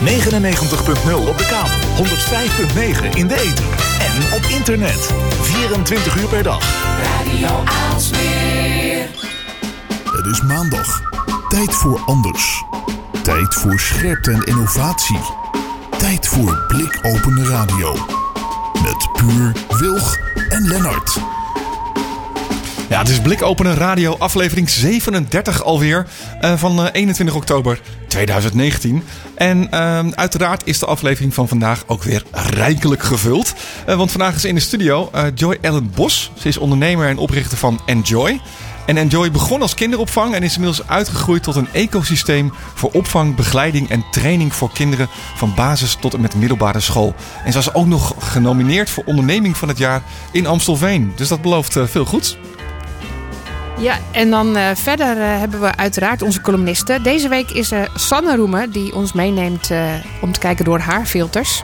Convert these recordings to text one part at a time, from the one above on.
99.0 op de kabel, 105.9 in de ether en op internet. 24 uur per dag. Radio Aalsmeer. Het is maandag. Tijd voor anders. Tijd voor scherpte en innovatie. Tijd voor blikopende radio. Met Puur, Wilg en Lennart. Ja, het is Blikopenen Radio, aflevering 37 alweer uh, van uh, 21 oktober 2019. En uh, uiteraard is de aflevering van vandaag ook weer rijkelijk gevuld. Uh, want vandaag is in de studio Joy Ellen Bos. Ze is ondernemer en oprichter van Enjoy. En Enjoy begon als kinderopvang en is inmiddels uitgegroeid tot een ecosysteem voor opvang, begeleiding en training voor kinderen van basis tot en met middelbare school. En ze was ook nog genomineerd voor onderneming van het jaar in Amstelveen. Dus dat belooft veel goeds. Ja, en dan uh, verder uh, hebben we uiteraard onze columnisten. Deze week is uh, Sanne Roemen die ons meeneemt om te kijken door haar filters.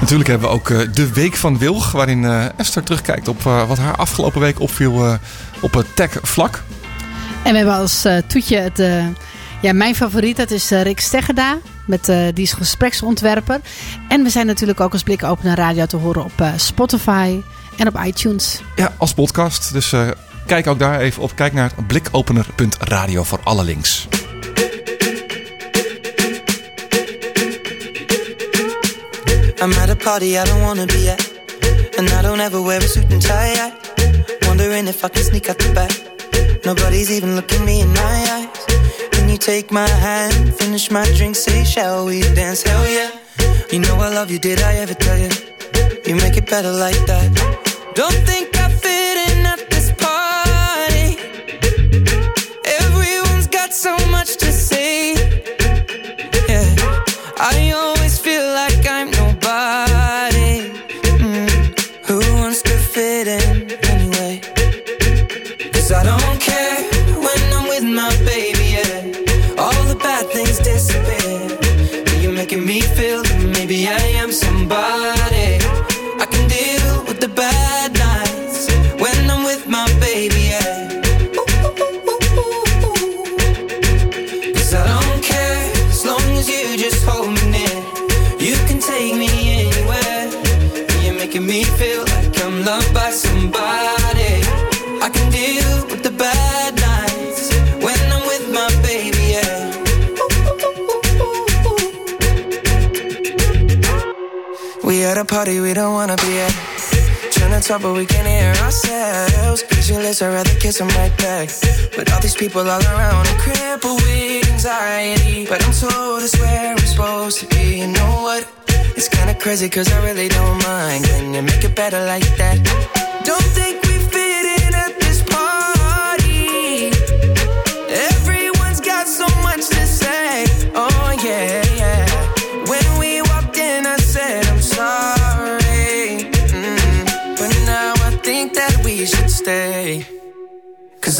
Natuurlijk hebben we ook de Week van Wilg, waarin Esther terugkijkt op wat haar afgelopen week opviel op het tech-vlak. En we hebben als toetje het, ja, mijn favoriet, dat is Rick Steggerda. Met, die is gespreksontwerper. En we zijn natuurlijk ook als Blik Open Radio te horen op Spotify en op iTunes. Ja, als podcast. Dus Kijk ook daar even op. Kijk naar blikopener.radio voor alle links. I'm at a party I don't wanna be at. And I don't ever wear a suit and tie I Wondering if I can sneak out the back. Nobody's even looking me in my eyes. Can you take my hand, finish my drink, say shall we dance, hell yeah. You know I love you, did I ever tell you You make it better like that. Don't think but we can't hear ourselves. Pictureless, I'd rather kiss them right back. But all these people all around I'm crippled with anxiety. But I'm told it's where I'm supposed to be. You know what? It's kinda crazy cause I really don't mind. Can you make it better like that? Don't think we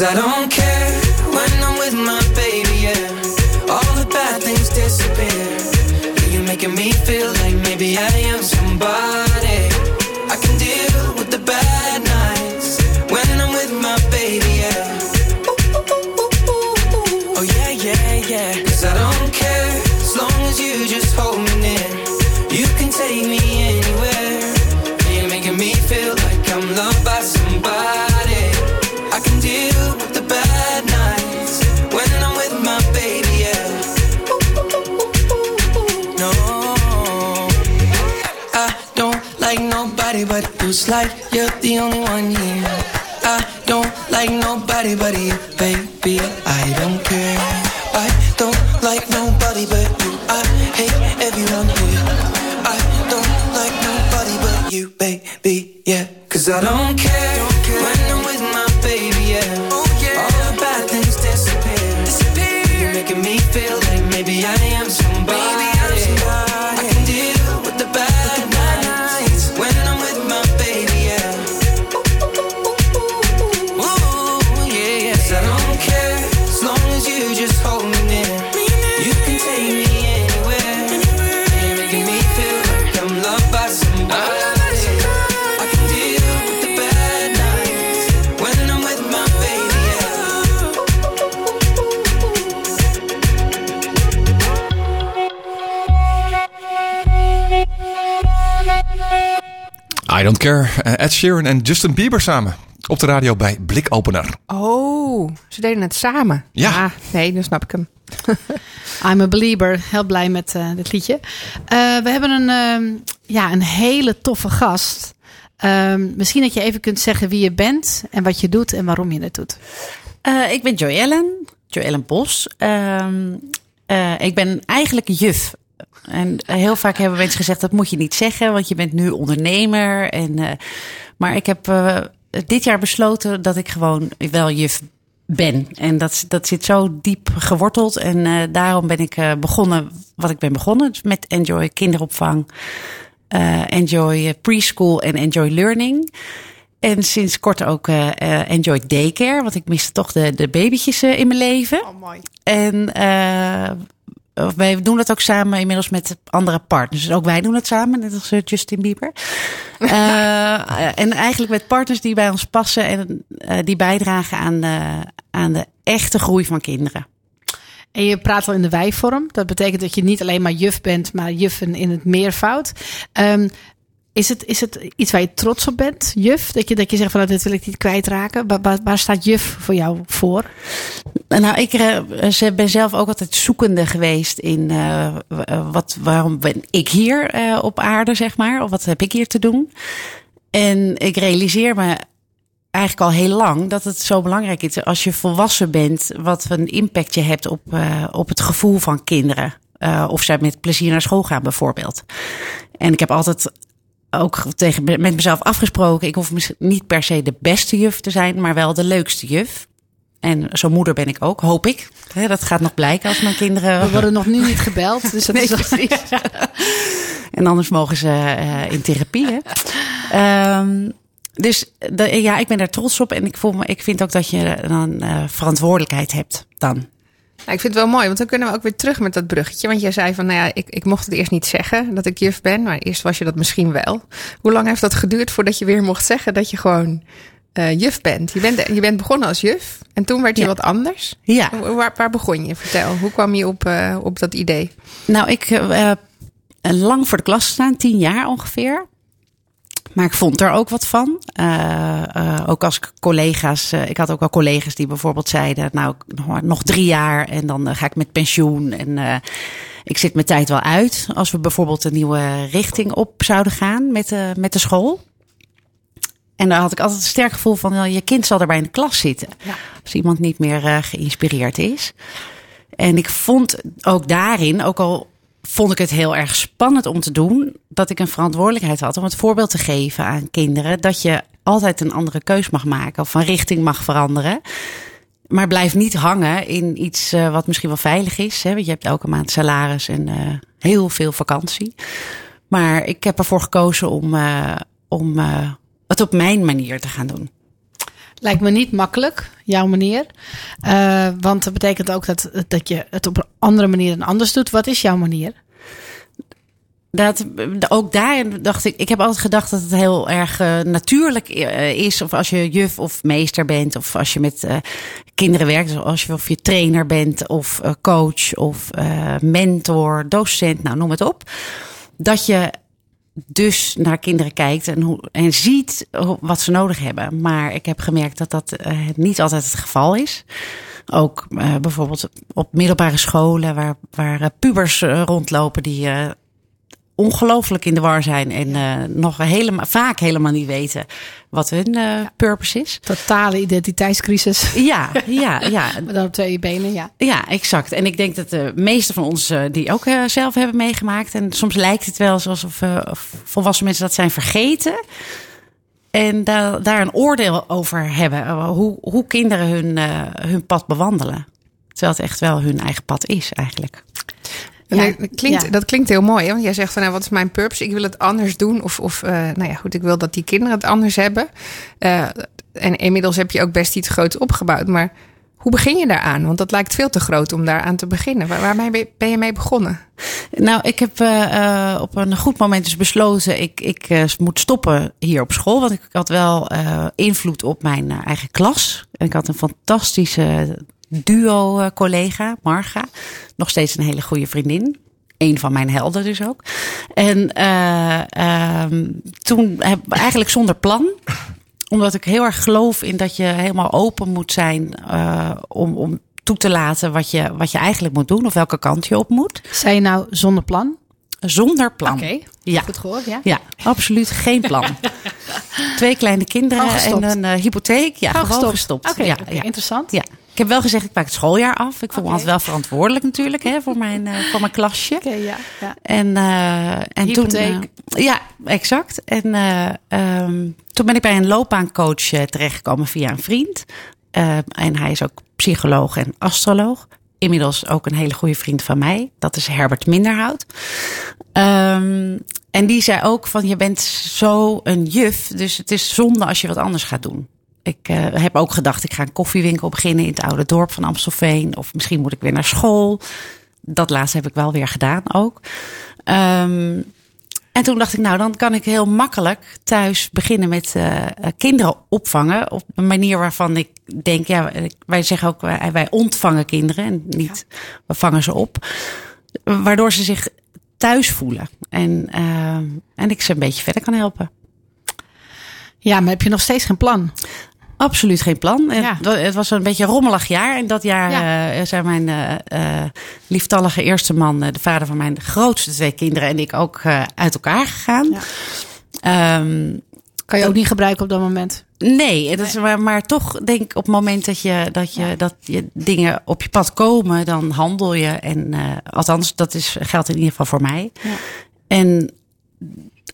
Cause I don't care when I'm with my baby, yeah. All the bad things disappear. You're making me feel like maybe I am somebody Like you're the only one here. I don't like nobody but you, Sheeran en Justin Bieber samen. Op de radio bij Blikopener. Oh, ze deden het samen. Ja. Ah, nee, dan snap ik hem. I'm a believer. Heel blij met eh, dit liedje. Eh, we hebben een, ehm, ja, een hele toffe gast. Ehm, misschien dat je even kunt zeggen wie je bent en wat je doet en waarom je het doet. Eh, ik ben Joy Ellen, Joy Ellen Bos. Ehm, eh, ik ben eigenlijk juf. En heel vaak hebben mensen gezegd dat moet je niet zeggen, want je bent nu ondernemer. En, eh, maar ik heb eh, dit jaar besloten dat ik gewoon wel juf ben. En dat, dat zit zo diep geworteld. En eh, daarom ben ik eh, begonnen wat ik ben begonnen. Dus met Enjoy kinderopvang, Enjoy preschool en Enjoy learning. En sinds kort ook Enjoy Daycare, want ik miste toch de, de babytjes in mijn leven. Oh, mooi. En eh, wij doen dat ook samen inmiddels met andere partners. Dus ook wij doen het samen, net als eh, Justin Bieber. Eh, en eigenlijk met partners die bij ons passen en eh, die bijdragen aan de, aan de echte groei van kinderen. En je praat al in de wijvorm. Dat betekent dat je niet alleen maar juf bent, maar juffen in het meervoud. Ehm, is, het, is het iets waar je trots op bent, juf? Dat je, dat je zegt van nou, dit wil ik niet kwijtraken. Waar, waar, staat juf voor jou voor? Nou, ik eh, ben zelf ook altijd zoekende geweest in eh, eh, wat, waarom ben ik hier op aarde, zeg maar? Of wat heb ik hier te doen? En ik realiseer me eigenlijk al heel lang dat het zo belangrijk is als je volwassen bent, wat een impact je hebt op, op het gevoel van kinderen. Of zij met plezier naar school gaan, bijvoorbeeld. En ik heb altijd ook tegen, met mezelf afgesproken, ik hoef niet per se de beste juf te zijn, maar wel de leukste juf. En zo'n moeder ben ik ook, hoop ik. Dat gaat nog blijken als mijn kinderen. We worden nog nu niet gebeld. Dus dat Nee, is precies. en anders mogen ze eh, in therapie. Hè? Ehm, dus de- ja, ik ben daar trots op. En ik, voel me, ik vind ook dat je dan eh, verantwoordelijkheid hebt dan. Nou, ik vind het wel mooi, want dan kunnen we ook weer terug met dat bruggetje. Want jij zei van, nou ja, ik, ik mocht het eerst niet zeggen dat ik juf ben. Maar eerst was je dat misschien wel. Hoe lang heeft dat geduurd voordat je weer mocht zeggen dat je gewoon eh, juf bent? Je, bent? je bent begonnen als juf en toen werd je Ja. wat anders. Ja, Waar, waar- begon je? Vertel, hoe kwam je op, eh, op dat idee? nou, ik heb lang voor de klas gestaan, tien jaar ongeveer. Maar ik vond er ook wat van. Eh, eh, ook als ik collega's. eh, ik had ook wel collega's die bijvoorbeeld zeiden: Nou, nog, drie jaar en dan ga ik met pensioen. En ik zit mijn tijd wel uit. Als we bijvoorbeeld een nieuwe richting op zouden gaan met de, met de school. En daar had ik altijd een sterk gevoel van: je kind zal erbij in de klas zitten. Als iemand niet meer geïnspireerd is. En ik vond ook daarin, ook al vond ik het heel erg spannend om te doen, dat ik een verantwoordelijkheid had om het voorbeeld te geven aan kinderen dat je altijd een andere keus mag maken of van richting mag veranderen. Maar blijf niet hangen in iets eh, wat misschien wel veilig is. Hè? Want je hebt elke maand salaris en eh, heel veel vakantie. Maar ik heb ervoor gekozen om, eh, om het op mijn manier te gaan doen. Lijkt me niet makkelijk, jouw manier. Eh, want dat betekent ook dat, dat je het op een andere manier dan anders doet. Wat is jouw manier? Dat, ook daar dacht ik, ik heb altijd gedacht dat het heel erg eh, natuurlijk eh, is. Of als je juf of meester bent, of als je met kinderen werkt, dus als je, of je trainer bent, of coach, of mentor, docent, nou noem het op. Dat je dus naar kinderen kijkt en, hoe, en ziet wat ze nodig hebben. Maar ik heb gemerkt dat dat eh, niet altijd het geval is. Ook eh, bijvoorbeeld op middelbare scholen waar, waar eh, pubers rondlopen die ongelooflijk in de war zijn en eh, nog helemaal, vaak helemaal niet weten wat hun eh, purpose is. Totale identiteitscrisis. Ja, ja, ja. Maar dan op twee benen, ja. Ja, exact. En ik denk dat de meeste van ons eh, die ook zelf hebben meegemaakt. En soms lijkt het wel alsof volwassen mensen dat zijn vergeten. En daar, daar een oordeel over hebben. Hoe, hoe kinderen hun, hun pad bewandelen. Terwijl het echt wel hun eigen pad is eigenlijk. Ja, dat, klinkt, ja. dat klinkt heel mooi, hè? want jij zegt van nou, wat is mijn purpose? Ik wil het anders doen. Of, of eh, nou ja, goed, ik wil dat die kinderen het anders hebben. Eh, en inmiddels heb je ook best iets groots opgebouwd. Maar hoe begin je daaraan? Want dat lijkt veel te groot om daaraan te beginnen. Waar, waarmee ben je- mee begonnen? Nou, ik heb eh, op een goed moment dus besloten, ik, ik moet stoppen hier op school. Want ik had wel invloed op mijn eigen klas. En ik had een fantastische duo-collega, Marga. Nog steeds een hele goede vriendin. een van mijn helden dus ook. En eh, ehm, toen heb eigenlijk zonder plan omdat ik heel erg geloof in dat je helemaal open moet zijn uh, om, om toe te laten wat je, wat je eigenlijk moet doen of welke kant je op moet. Zei je nou zonder plan? Zonder plan. Oké, ja. goed gehoord, ja? Ja, absoluut geen plan. Twee kleine kinderen en een uh, hypotheek. Ja, Gewoon gestopt. gestopt. Oké, ja, ja. interessant. Ja. Ik heb wel gezegd, ik maak het schooljaar af. Ik voel me altijd wel verantwoordelijk natuurlijk hè, voor, mijn, uh, voor mijn klasje. Oké, ja, ja. En, uh, en Hypotheek. toen. Ja, exact. En um, toen ben ik bij een loopbaancoach terechtgekomen via een vriend. En hij is ook psycholoog en astroloog. Inmiddels ook een hele goede vriend van mij. Dat is Herbert Minderhout. Um, en die zei ook van je bent zo een juf. Dus het is zonde als je wat anders gaat doen. Ik uh, heb ook gedacht, ik ga een koffiewinkel beginnen in het oude dorp van Amstelveen. Of misschien moet ik weer naar school. Dat laatste heb ik wel weer gedaan ook. Um, en toen dacht ik, nou, dan kan ik heel makkelijk thuis beginnen met uh, kinderen opvangen. Op een manier waarvan ik denk, ja, wij zeggen ook, wij, wij ontvangen kinderen en niet, ja. we vangen ze op. Waardoor ze zich thuis voelen. En, uh, en ik ze een beetje verder kan helpen. Ja, maar heb je nog steeds geen plan? Absoluut geen plan. Ja. Het was een beetje een rommelig jaar. En dat jaar Ja. uh, zijn mijn uh, lieftallige eerste man, de vader van mijn grootste twee kinderen, en ik ook uh, uit elkaar gegaan. Ja. Um, Kan je ook niet gebruiken op dat moment? Nee, het is maar, maar toch denk ik op het moment dat je, dat, je, dat je dingen op je pad komen, dan handel je. En althans, dat is, geldt in ieder geval voor mij. Ja. En,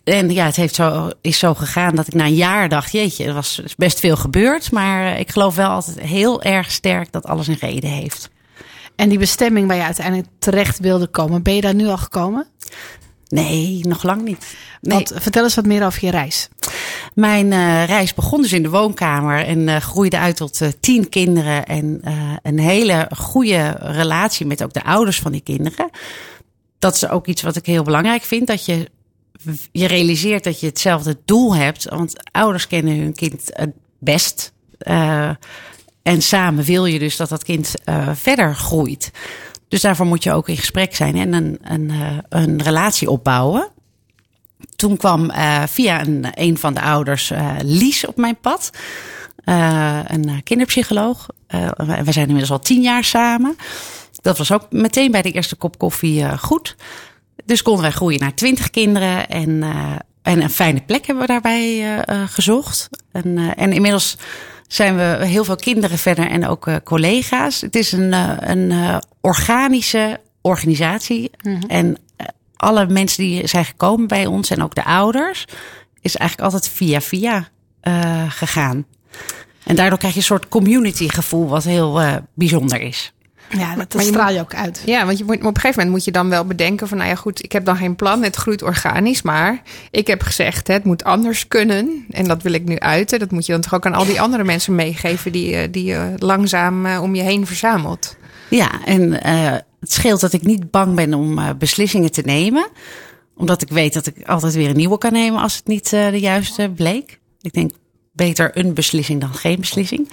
en ja, het heeft zo, is zo gegaan dat ik na een jaar dacht, jeetje, er was best veel gebeurd. Maar ik geloof wel altijd heel erg sterk dat alles een reden heeft. En die bestemming waar je uiteindelijk terecht wilde komen, ben je daar nu al gekomen? Nee, nog lang niet. Nee. Want vertel eens wat meer over je reis. Mijn uh, reis begon dus in de woonkamer en uh, groeide uit tot uh, tien kinderen en een hele goede relatie met ook de ouders van die kinderen. Dat is ook iets wat ik heel belangrijk vind, dat je je realiseert dat je hetzelfde doel hebt, want ouders kennen hun kind het best. en samen wil je dus dat dat kind verder groeit. Dus daarvoor moet je ook in gesprek zijn en een, een, een relatie opbouwen toen kwam via een, een van de ouders Lies op mijn pad. Een kinderpsycholoog. we zijn inmiddels al tien jaar samen. Dat was ook meteen bij de eerste kop koffie goed. Dus konden wij groeien naar twintig kinderen. En, en een fijne plek hebben we daarbij gezocht. En, en inmiddels zijn we heel veel kinderen verder en ook collega's. Het is een, een organische organisatie. Mm -hmm. En alle mensen die zijn gekomen bij ons en ook de ouders, is eigenlijk altijd via via uh, gegaan. En daardoor krijg je een soort community gevoel wat heel uh, bijzonder is. Ja, dat, dat straal je ook uit. Ja, want je moet, op een gegeven moment moet je dan wel bedenken van... nou ja, goed, ik heb dan geen plan, het groeit organisch... maar ik heb gezegd, het moet anders kunnen. En dat wil ik nu uiten. Dat moet je dan toch ook aan al die andere mensen meegeven... die, die je langzaam uh, om je heen verzamelt. Ja, en uh, het scheelt dat ik niet bang ben om uh, beslissingen te nemen. Omdat ik weet dat ik altijd weer een nieuwe kan nemen als het niet uh, de juiste bleek. Ik denk beter een beslissing dan geen beslissing.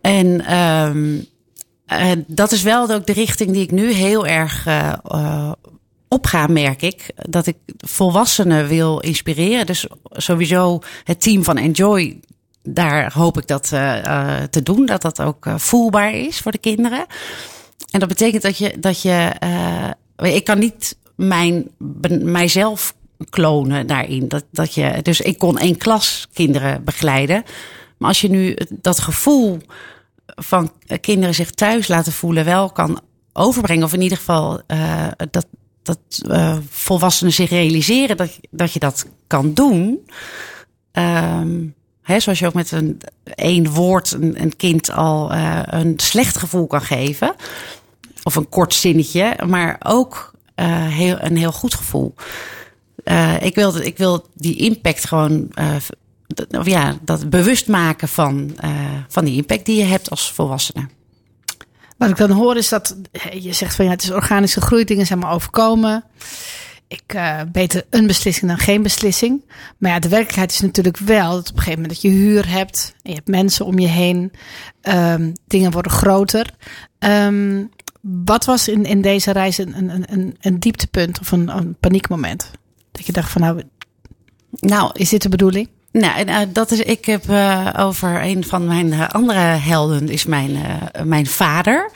En um, dat is wel ook de richting die ik nu heel erg opga, merk ik. Dat ik volwassenen wil inspireren. Dus sowieso het team van Enjoy daar hoop ik dat uh, te doen. Dat dat ook uh, voelbaar is voor de kinderen. En dat betekent dat je. Dat je uh, ik kan niet mijn, mijzelf klonen daarin. Dat, dat je, dus ik kon één klas kinderen begeleiden. Maar als je nu dat gevoel van kinderen zich thuis laten voelen wel kan overbrengen. Of in ieder geval dat, dat volwassenen zich realiseren dat, dat je dat kan doen. Um, He, zoals je ook met een één woord een, een kind al uh, een slecht gevoel kan geven. Of een kort zinnetje, maar ook heel, een heel goed gevoel. Ik, wil, ik wil die impact gewoon, dat, ja, dat bewust maken van, van die impact die je hebt als volwassene. Wat ik dan hoor is dat je zegt van ja, het is organisch gegroeid, dingen zijn maar overkomen ik uh, beter een beslissing dan geen beslissing. Maar ja, de werkelijkheid is natuurlijk wel dat op een gegeven moment dat je huur hebt. En je hebt mensen om je heen. Um, dingen worden groter. Um, wat was in, in deze reis een, een, een, een dieptepunt of een, een paniekmoment? Dat je dacht van nou, Nou, is dit de bedoeling? Nou, en, eh, dat is, ik heb eh, over een van mijn eh, andere helden, is mijn, mijn vader.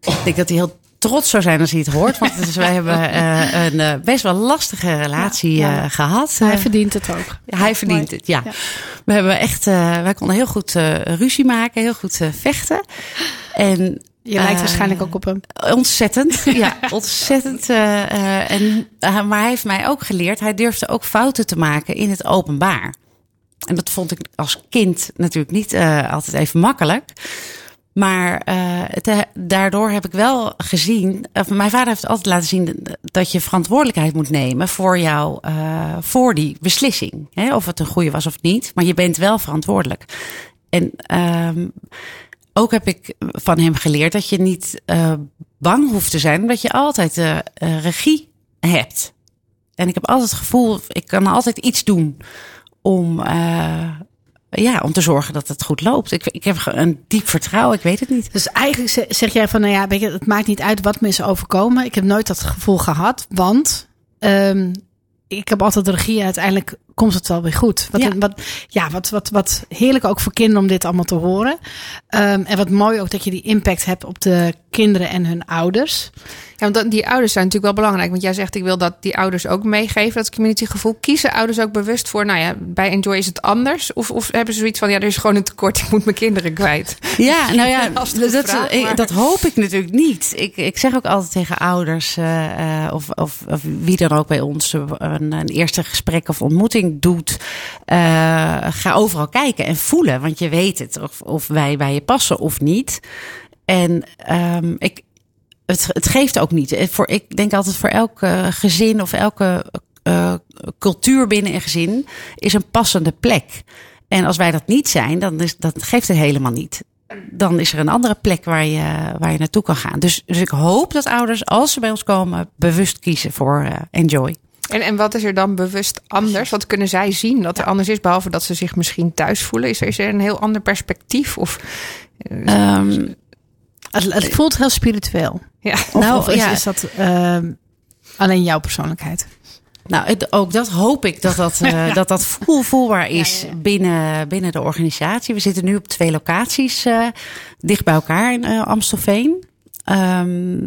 Ik denk dat hij heel trots zou zijn als hij het hoort. Want is- wij hebben een best wel lastige relatie Ja, ja. eh, gehad. Hij verdient het ook. hij verdient het, ja. Ja. We hebben echt, wij konden heel goed ruzie maken, heel goed vechten. En Je lijkt Eh, waarschijnlijk ook op hem. Ontzettend, ja, ontzettend. eh, eh, en, maar hij heeft mij ook geleerd, hij durfde ook fouten te maken in het openbaar. En dat vond ik als kind natuurlijk niet altijd even makkelijk. Maar daardoor heb ik wel gezien, mijn vader heeft altijd laten zien dat je verantwoordelijkheid moet nemen voor jou, voor die beslissing. Hè? Of het een goede was of niet, maar je bent wel verantwoordelijk. En ehm, ook heb ik van hem geleerd dat je niet eh, bang hoeft te zijn, omdat je altijd eh, eh, regie hebt. En ik heb altijd het gevoel, ik kan altijd iets doen om, ja, om te zorgen dat het goed loopt. Ik, ik heb een diep vertrouwen, ik weet het niet. Dus eigenlijk ze- zeg jij van, nou ja, het maakt niet uit wat me is overkomen. Ik heb nooit dat gevoel gehad, want ehm, ik heb altijd regie uiteindelijk komt het wel weer goed. Wat, Ja. wat, ja, wat, wat, wat heerlijk ook voor kinderen om dit allemaal te horen. Ehm, en wat mooi ook dat je die impact hebt op de kinderen en hun ouders. Ja, want die ouders zijn natuurlijk wel belangrijk. Want jij zegt, ik wil dat die ouders ook meegeven, dat communitygevoel. Kiezen ouders ook bewust voor, nou ja, bij Enjoy is het anders? Of, of hebben ze zoiets van, ja, er is gewoon een tekort, ik moet mijn kinderen kwijt? Ja, nou ja, dat, vraag, ik- maar- dat hoop ik natuurlijk niet. Ik, ik zeg ook altijd tegen ouders eh, eh, of, of, of wie dan ook bij ons eh, een, een eerste gesprek of ontmoeting doet. eh, ga overal kijken en voelen, want je weet het of, of wij bij je passen of niet. En ehm, ik, het, het geeft ook niet. Eh, Voor, ik denk altijd voor elk gezin of elke eh, cultuur binnen een gezin is een passende plek. En als wij dat niet zijn, dan, is, dat geeft het helemaal niet. Dan is er een andere plek waar je, waar je naartoe kan gaan. Dus, dus ik hoop dat ouders, als ze bij ons komen, bewust kiezen voor Enjoy. En, en wat is er dan bewust anders? Wat kunnen zij zien dat er anders is, behalve dat ze zich misschien thuis voelen? Is er, is er een heel ander perspectief? Of, Ehm, Het, het voelt heel spiritueel. ja. Of, Nou, of is, ja. is dat ehm, alleen jouw persoonlijkheid? Nou, het- ook dat hoop ik dat dat, eh, dat, dat voel, voelbaar is Binnen, binnen de organisatie. We zitten nu op twee locaties eh, dicht bij elkaar in eh, Amstelveen. Ehm,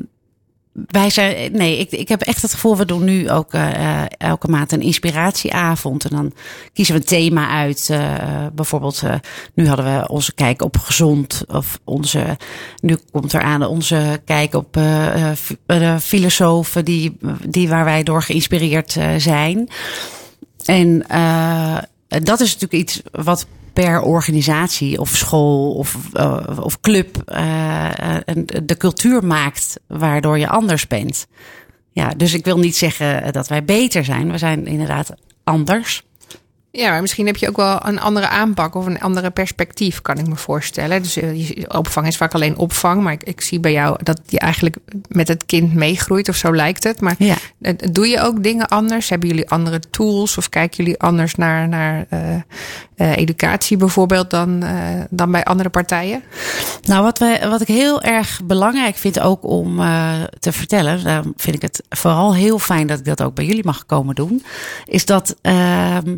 wij zijn, nee, ik, ik heb echt het gevoel, we doen nu ook eh, elke maand een inspiratieavond. En dan kiezen we een thema uit. eh, bijvoorbeeld, eh, nu hadden we onze kijk op gezond. Of onze, nu komt er aan onze kijk op fi- filosofen die, die waar wij door geïnspireerd zijn. En dat is natuurlijk iets wat per organisatie of school of, eh, of club eh, eh, de cultuur maakt waardoor je anders bent. Ja, dus ik wil niet zeggen dat wij beter zijn. We zijn inderdaad anders. Ja, maar misschien heb je ook wel een andere aanpak of een andere perspectief, kan ik me voorstellen. Dus opvang is vaak alleen opvang, maar ik, ik zie bij jou dat je eigenlijk met het kind meegroeit of zo lijkt het. Maar Ja. doe je ook dingen anders? Hebben jullie andere tools of kijken jullie anders naar, naar eh, educatie bijvoorbeeld dan, eh, dan bij andere partijen? Nou, wat, wij, wat ik heel erg belangrijk vind ook om eh, te vertellen, daarom vind ik het vooral heel fijn dat ik dat ook bij jullie mag komen doen, is dat ehm,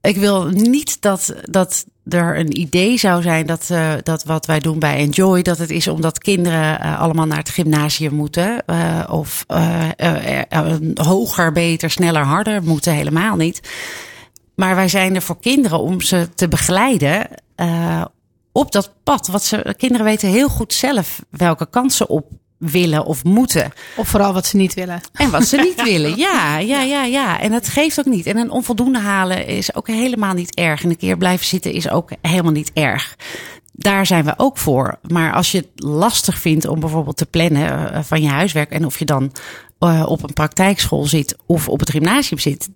ik wil niet dat, dat er een idee zou zijn dat, dat wat wij doen bij Enjoy, dat het is omdat kinderen allemaal naar het gymnasium moeten. of hoger, beter, sneller, harder moeten. Helemaal niet. Maar wij zijn er voor kinderen om ze te begeleiden eh, op dat pad. Wat ze, kinderen weten heel goed zelf welke kansen op willen of moeten. Of vooral wat ze niet willen. En wat ze niet willen. Ja, ja, ja, ja. En dat geeft ook niet. En een onvoldoende halen is ook helemaal niet erg. En een keer blijven zitten is ook helemaal niet erg. Daar zijn we ook voor. Maar als je het lastig vindt om bijvoorbeeld te plannen eh, van je huiswerk. En of je dan eh, op een praktijkschool zit of op het gymnasium zit.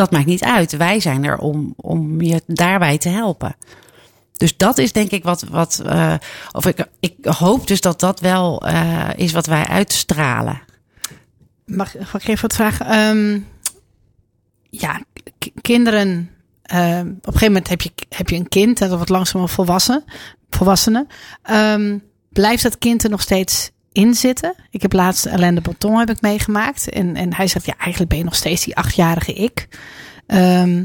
Dat maakt niet uit. Wij zijn er om, om je daarbij te helpen. Dus dat is denk ik wat. wat eh, of ik, ik hoop dus dat dat wel eh, is wat wij uitstralen. Mag, ik even wat vragen? Ehm, ja, kinderen. ehm, op een gegeven moment heb je, heb je een kind, dat wordt langzaam volwassen, volwassenen. Ehm, blijft dat kind er nog steeds in zitten? Ik heb laatst Alain de Botton heb ik meegemaakt. En, en hij zegt, ja, eigenlijk ben je nog steeds die achtjarige ik. Ehm,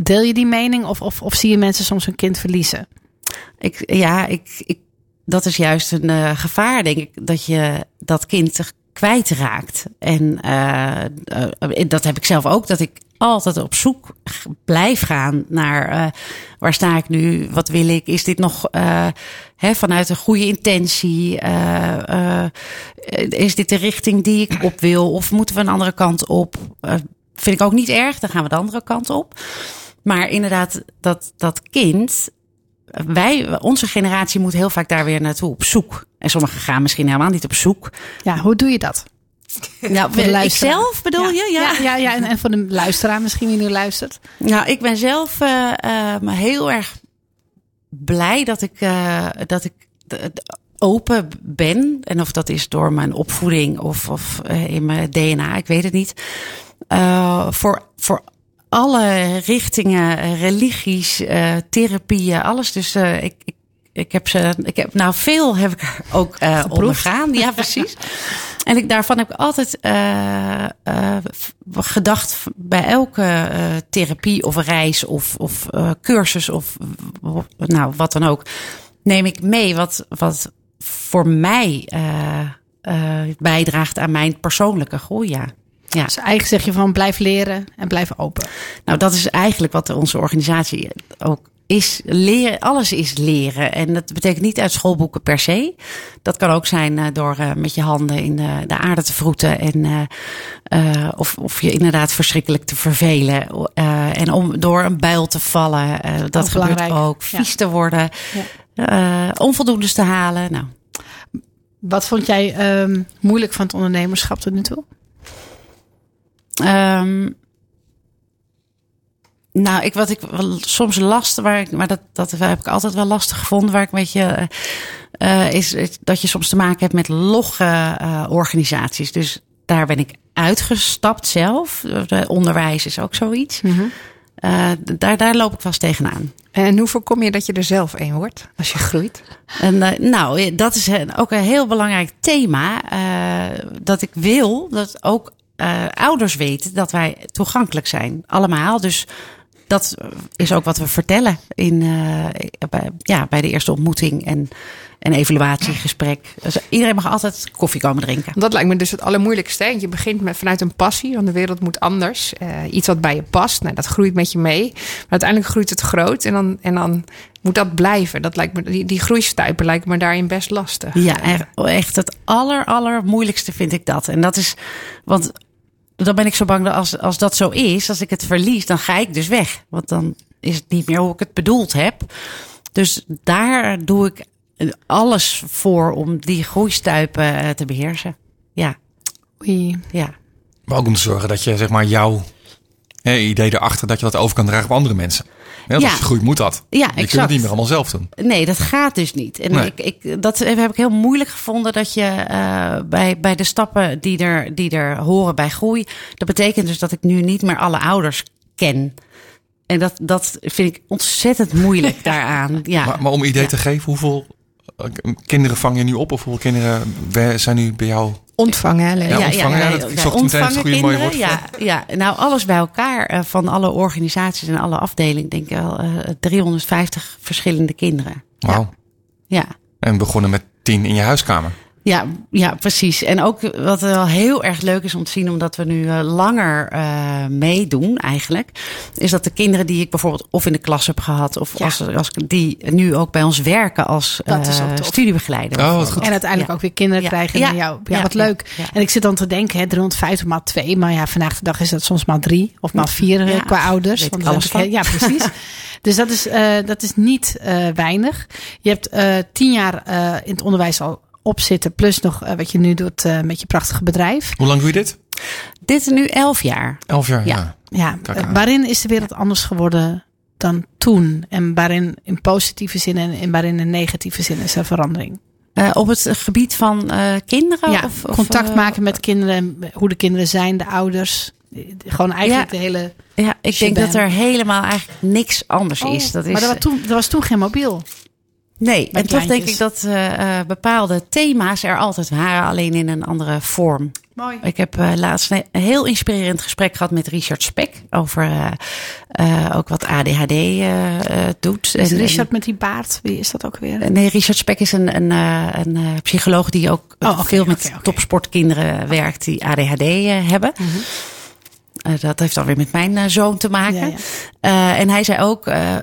deel je die mening of, of, of zie je mensen soms hun kind verliezen? Ik, ja, ik, ik, dat is juist een uh, gevaar, denk ik, dat je dat kind kwijtraakt. En uh, dat heb ik zelf ook, dat ik altijd op zoek blijf gaan naar uh, waar sta ik nu, wat wil ik, is dit nog hè, vanuit een goede intentie, is dit de richting die ik op wil of moeten we een andere kant op? vind ik ook niet erg, dan gaan we de andere kant op. Maar inderdaad, dat, dat kind, wij, onze generatie moet heel vaak daar weer naartoe op zoek. En sommigen gaan misschien helemaal niet op zoek. Ja, hoe doe je dat? Nou, voor de ik zelf bedoel ja. je? Ja, ja, ja, ja. En, en voor de luisteraar misschien wie nu luistert. Nou, ik ben zelf uh, uh, heel erg blij dat ik, uh, dat ik open ben. En of dat is door mijn opvoeding of, of in mijn DNA, ik weet het niet. voor, voor alle richtingen, religies, uh, therapieën, alles. Dus uh, ik, ik, ik heb ze, ik heb nou veel heb ik ook uh, ondergaan. Ja, precies. en ik, daarvan heb ik altijd gedacht bij elke therapie of reis of, of cursus of nou wat dan ook, neem ik mee wat, wat voor mij bijdraagt aan mijn persoonlijke groei. Ja. Ja. Dus eigenlijk zeg je van blijf leren en blijf open. Nou, dat is eigenlijk wat onze organisatie ook is. Leren, alles is leren. En dat betekent niet uit schoolboeken per se. Dat kan ook zijn uh, door uh, met je handen in de, de aarde te vroeten. En, uh, of, of je inderdaad verschrikkelijk te vervelen. en om door een buil te vallen. dat gebeurt ook. Vies ja. te worden. Ja. onvoldoendes te halen. Nou. Wat vond jij um, moeilijk van het ondernemerschap tot nu toe? Um, nou, ik, wat ik soms lastig, waar ik, maar dat, dat heb ik altijd wel lastig gevonden, waar ik een beetje, uh, is, is, dat je soms te maken hebt met logge uh, organisaties. Dus daar ben ik uitgestapt zelf. De onderwijs is ook zoiets. Mm -hmm. uh, daar, daar loop ik vast tegenaan. En hoe voorkom je dat je er zelf een wordt als je groeit? En, uh, nou, dat is ook een heel belangrijk thema. dat ik wil dat ook ouders weten dat wij toegankelijk zijn. Allemaal. Dus dat is ook wat we vertellen in, uh, bij, ja, bij de eerste ontmoeting en een evaluatiegesprek. Dus iedereen mag altijd koffie komen drinken. Dat lijkt me dus het allermoeilijkste. Je begint met, vanuit een passie, want de wereld moet anders. Uh, iets wat bij je past, nou, dat groeit met je mee. Maar uiteindelijk groeit het groot en dan, en dan moet dat blijven. Dat lijkt me, die, die groeistuipen lijkt me daarin best lastig. Ja, echt het aller, allermoeilijkste vind ik dat. En dat is, want dan ben ik zo bang dat als, als dat zo is, als ik het verlies, dan ga ik dus weg. Want dan is het niet meer hoe ik het bedoeld heb. Dus daar doe ik alles voor om die groeistuipen te beheersen. Ja. Oei. Ja. Maar ook om te zorgen dat je zeg maar jouw idee erachter dat je dat over kan dragen op andere mensen. Ja, als je groeit moet dat. Ja, je kunt het niet meer allemaal zelf doen. Nee, dat gaat dus niet. En nee. ik, ik, dat heb ik heel moeilijk gevonden dat je uh, bij, bij de stappen die er, die er horen bij groei. Dat betekent dus dat ik nu niet meer alle ouders ken. En dat, dat vind ik ontzettend moeilijk daaraan. Ja. Maar, maar om idee ja. te geven, hoeveel kinderen vang je nu op? Of hoeveel kinderen zijn nu bij jou Ontvangen. Ja, ja, ontvangen. Ja, ja, dat, ik zocht het goede mooie woord. Ja, ja, nou alles bij elkaar uh, van alle organisaties en alle afdelingen denk ik wel uh, 350 verschillende kinderen. Wauw. Ja. En begonnen met tien in je huiskamer. Ja, ja, precies. En ook wat wel heel erg leuk is om te zien, omdat we nu uh, langer uh, meedoen eigenlijk, is dat de kinderen die ik bijvoorbeeld of in de klas heb gehad, of ja. als, als die nu ook bij ons werken als uh, studiebegeleider. Oh, wat goed. En uiteindelijk ja. ook weer kinderen ja. krijgen. Ja, jou, ja, wat leuk. En ik zit dan te denken, hè, 350 maal 2, maar ja, vandaag de dag is dat soms maal 3 of maal 4 qua ouders. Want alles ik, ja, precies. dus dat is, uh, dat is niet uh, weinig. Je hebt uh, tien jaar uh, in het onderwijs al op zitten. Plus nog uh, wat je nu doet uh, met je prachtige bedrijf. Hoe lang doe je dit? Dit is nu elf jaar. Elf jaar, ja. Ja, ja. Uh, waarin is de wereld anders geworden dan toen? En waarin in positieve zin en, en waarin in negatieve zin is er verandering? Uh, op het gebied van uh, kinderen? Ja, of, contact of, maken met kinderen, hoe de kinderen zijn, de ouders. Gewoon eigenlijk ja, de hele. Ja, ik denk dat er helemaal eigenlijk niks anders oh, is. Dat is maar er was, toen, er was toen geen mobiel. Nee, en toch denk ik dat eh, eh, bepaalde thema's er altijd waren, alleen in een andere vorm. Mooi. Ik heb eh, laatst een heel inspirerend gesprek gehad met Richard Speck over ook wat ADHD doet. Is En- Richard met die baard, wie is dat ook weer? Nee, Richard Speck is een, een, een psycholoog die ook Oh, veel met topsportkinderen werkt die ADHD hebben. Eh, dat heeft dan weer met mijn zoon te maken. Ja, ja. En hij zei ook, eh,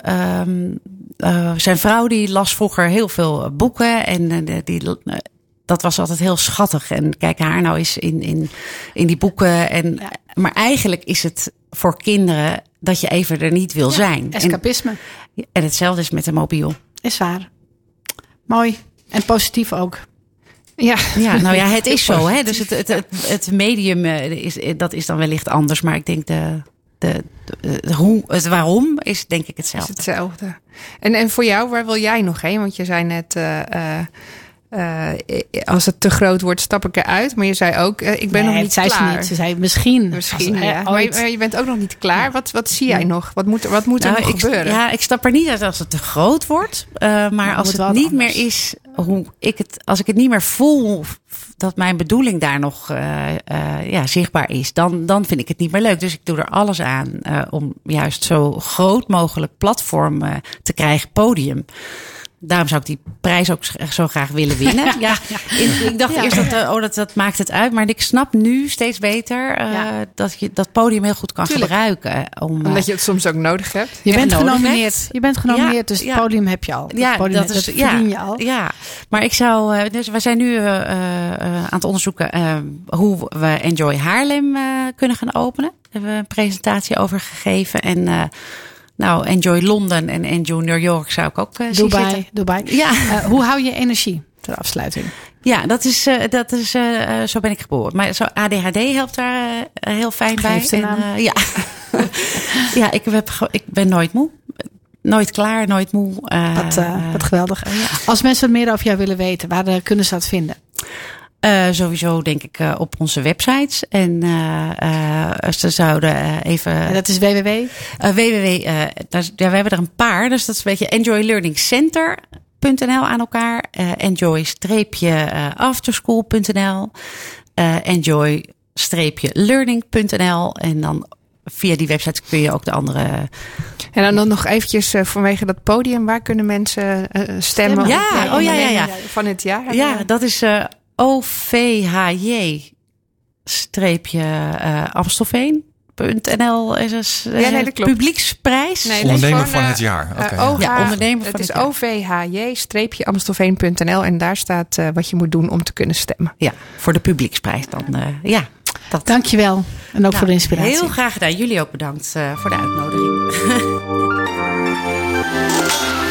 eh, zijn vrouw die las vroeger heel veel boeken en eh, die, eh, dat was altijd heel schattig. En kijk haar nou eens in, in, in die boeken. En. Maar eigenlijk is het voor kinderen dat je even er niet wil zijn. Escapisme. en hetzelfde is met een mobiel. Is waar. Mooi. En positief ook. Ja, Ja, nou ja, het is zo. Hè? Dus het, het, het, het medium, eh, is, dat is dan wellicht anders. Maar ik denk de, de, de- hoe, het waarom is denk ik is hetzelfde. hetzelfde. En, en voor jou, waar wil jij nog heen? Want je zei net, eh, eh, als het te groot wordt, stap ik eruit. Maar je zei ook, eh, ik ben Nee, nog niet zei klaar. Ze niet. Ze zei misschien. Misschien, Als- hè, ja. Maar je, ooit. maar je bent ook nog niet klaar. Wat, wat zie jij nog? Wat moet, er- wat moet er Nou, nog ik, gebeuren? Ja, ik stap er niet uit als het te groot wordt. eh, maar als moet het niet anders. meer is hoe ik het, als ik het niet meer voel dat mijn bedoeling daar nog eh, eh, ja, zichtbaar is, dan, dan vind ik het niet meer leuk. Dus ik doe er alles aan eh, om juist zo groot mogelijk platform eh, te krijgen, podium. Daarom zou ik die prijs ook zo graag willen winnen. ja, ik, ik dacht Ja. eerst dat, eh, oh, dat, dat maakt het uit. Maar ik snap nu steeds beter eh, Ja. dat je dat podium heel goed kan Tuurlijk. gebruiken. Om, eh, Omdat je het soms ook nodig hebt. Je bent genomineerd. hebt. Je bent genomineerd, Ja, dus het podium heb je al. Het Ja, podium, dat is dat verdien je al. Ja, maar ik zou. eh, Dus we zijn nu eh, eh, eh, aan het onderzoeken eh, hoe we Enjoy Haarlem eh, kunnen gaan openen. Daar hebben we een presentatie over gegeven. En eh, nou, Enjoy Londen en Enjoy New York zou ik ook zien Dubai, zitten. Dubai. Ja, Eh, hoe hou je energie ter afsluiting? ja, dat is, eh, dat is zo ben ik geboren. Maar zo ADHD helpt daar heel fijn bij. En, ja, ja ik, heb, ik ben nooit moe. Nooit klaar, nooit moe. Eh, Wat, wat geweldig. ja. Als mensen wat meer over jou willen weten, waar kunnen ze dat vinden? Eh, sowieso denk ik eh, op onze websites. En eh, eh, ze zouden even... En dat is www. www, eh, daar, ja, we hebben er een paar. Dus dat is een beetje enjoylearningcenter.nl aan elkaar. eh, enjoy-afterschool.nl. eh, enjoy-learning.nl. En dan via die website kun je ook de andere... En dan, dan nog eventjes vanwege dat podium. Waar kunnen mensen stemmen? Ja, oh ja, ja, ja. Van het jaar. Ja, dat is eh OVHJ streepje eh Amstelveen.nl is dus, eh, Ja, nee, dat klopt. publieksprijs. Nee, Ondernemer is van het jaar. Oké. eh, OH Ja, ondernemer van Het is het jaar. OVHJ-amstelveen.nl en daar staat eh, wat je moet doen om te kunnen stemmen. Ja, voor de publieksprijs dan. eh, ja, dat. Dankjewel. En ook Nou, voor de inspiratie. Heel graag gedaan. Jullie ook bedankt eh, voor de uitnodiging.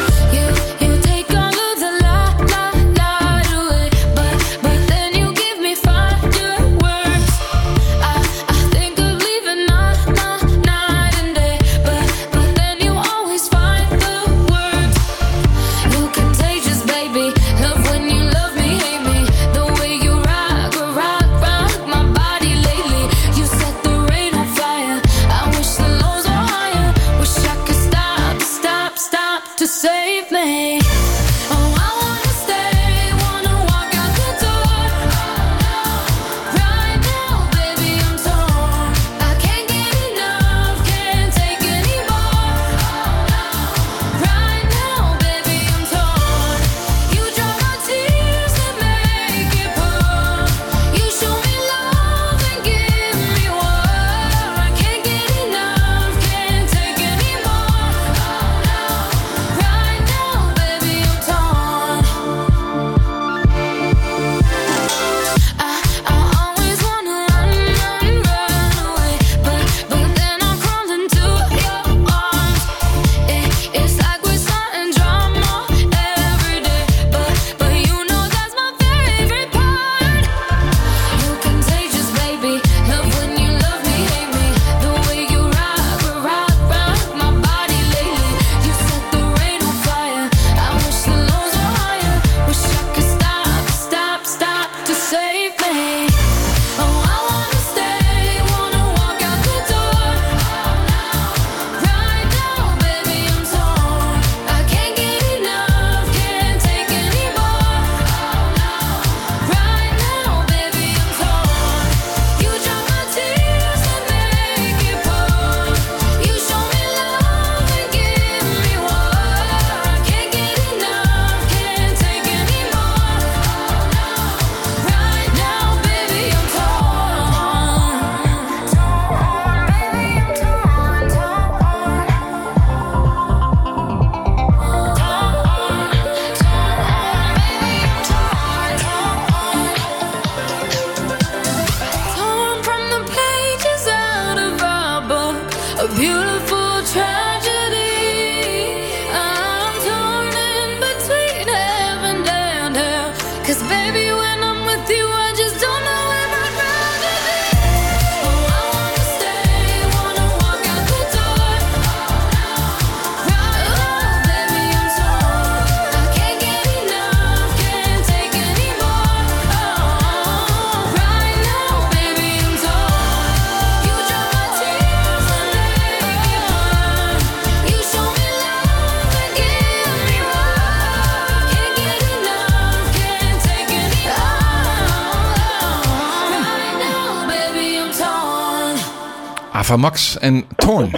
Ava Max en Torn.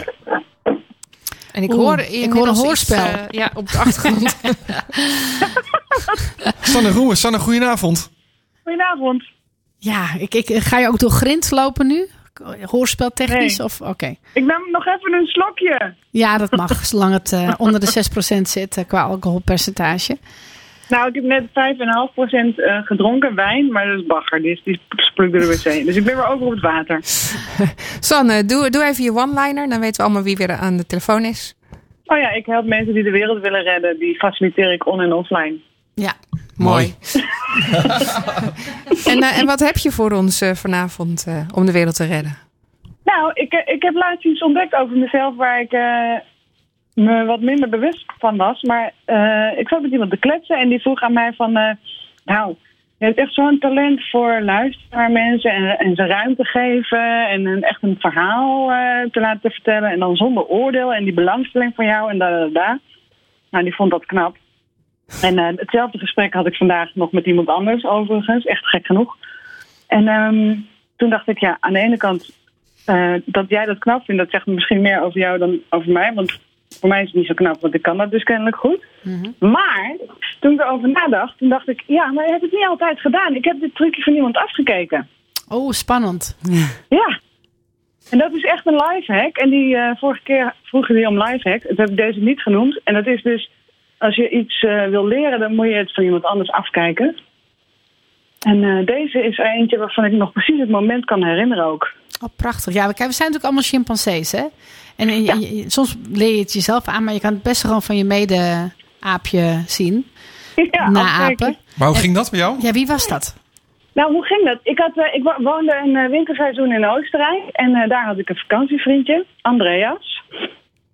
En ik Oeh, hoor ik inmiddels hoor een iets, hoorspel. eh, ja, op de achtergrond. Sanne Roemen, Sanne, goedenavond. Goedenavond. Ja, ik, ik, ga je ook door grind lopen nu? Hoorspeltechnisch? Nee. Of Oké. Ik nam nog even een slokje. Ja, dat mag, zolang het eh, onder de 6% zit eh, qua alcoholpercentage. Nou, ik heb net 5,5% eh gedronken wijn, maar dat is bagger. Dus die splukt door de wc. Dus ik ben weer over op het water. Sanne, doe, doe even je one-liner. Dan weten we allemaal wie weer aan de telefoon is. Oh ja, ik help mensen die de wereld willen redden. Die faciliteer ik on- en offline. Ja. Mooi. en, eh, en wat heb je voor ons eh, vanavond eh, om de wereld te redden? Nou, ik, ik heb laatst iets ontdekt over mezelf waar ik eh, me wat minder bewust van was. Maar eh, ik zat met iemand te kletsen en die vroeg aan mij van... eh, nou, je hebt echt zo'n talent voor luisteren naar mensen en, en ze ruimte geven. En een, echt een verhaal eh, te laten vertellen. En dan zonder oordeel en die belangstelling van jou en da da da. Nou, die vond dat knap. En hetzelfde gesprek had ik vandaag nog met iemand anders overigens. Echt gek genoeg. En ehm, toen dacht ik, ja, aan de ene kant dat jij dat knap vindt, dat zegt misschien meer over jou dan over mij. Want voor mij is het niet zo knap, want ik kan dat dus kennelijk goed. Maar toen ik erover nadacht, toen dacht ik, ja, maar je hebt het niet altijd gedaan. Ik heb dit trucje van iemand afgekeken. Oh, spannend. Ja. En dat is echt een lifehack. En die eh, vorige keer vroegen die om lifehack. Dat heb ik deze niet genoemd. En dat is dus, als je iets eh, wil leren, dan moet je het van iemand anders afkijken. En eh, deze is er eentje waarvan ik nog precies het moment kan herinneren ook. Oh, prachtig. Ja, we zijn natuurlijk allemaal chimpansees, hè? En je- Ja. je- soms leer je het jezelf aan, maar je kan het best gewoon van je mede-aapje zien. ja, Naapen. afkijken. Maar hoe ging dat bij jou? Ja, wie was dat? Nou, hoe ging dat? Ik, had, eh, ik wo- woonde een eh, winterseizoen in Oostenrijk. En eh, daar had ik een vakantievriendje, Andreas.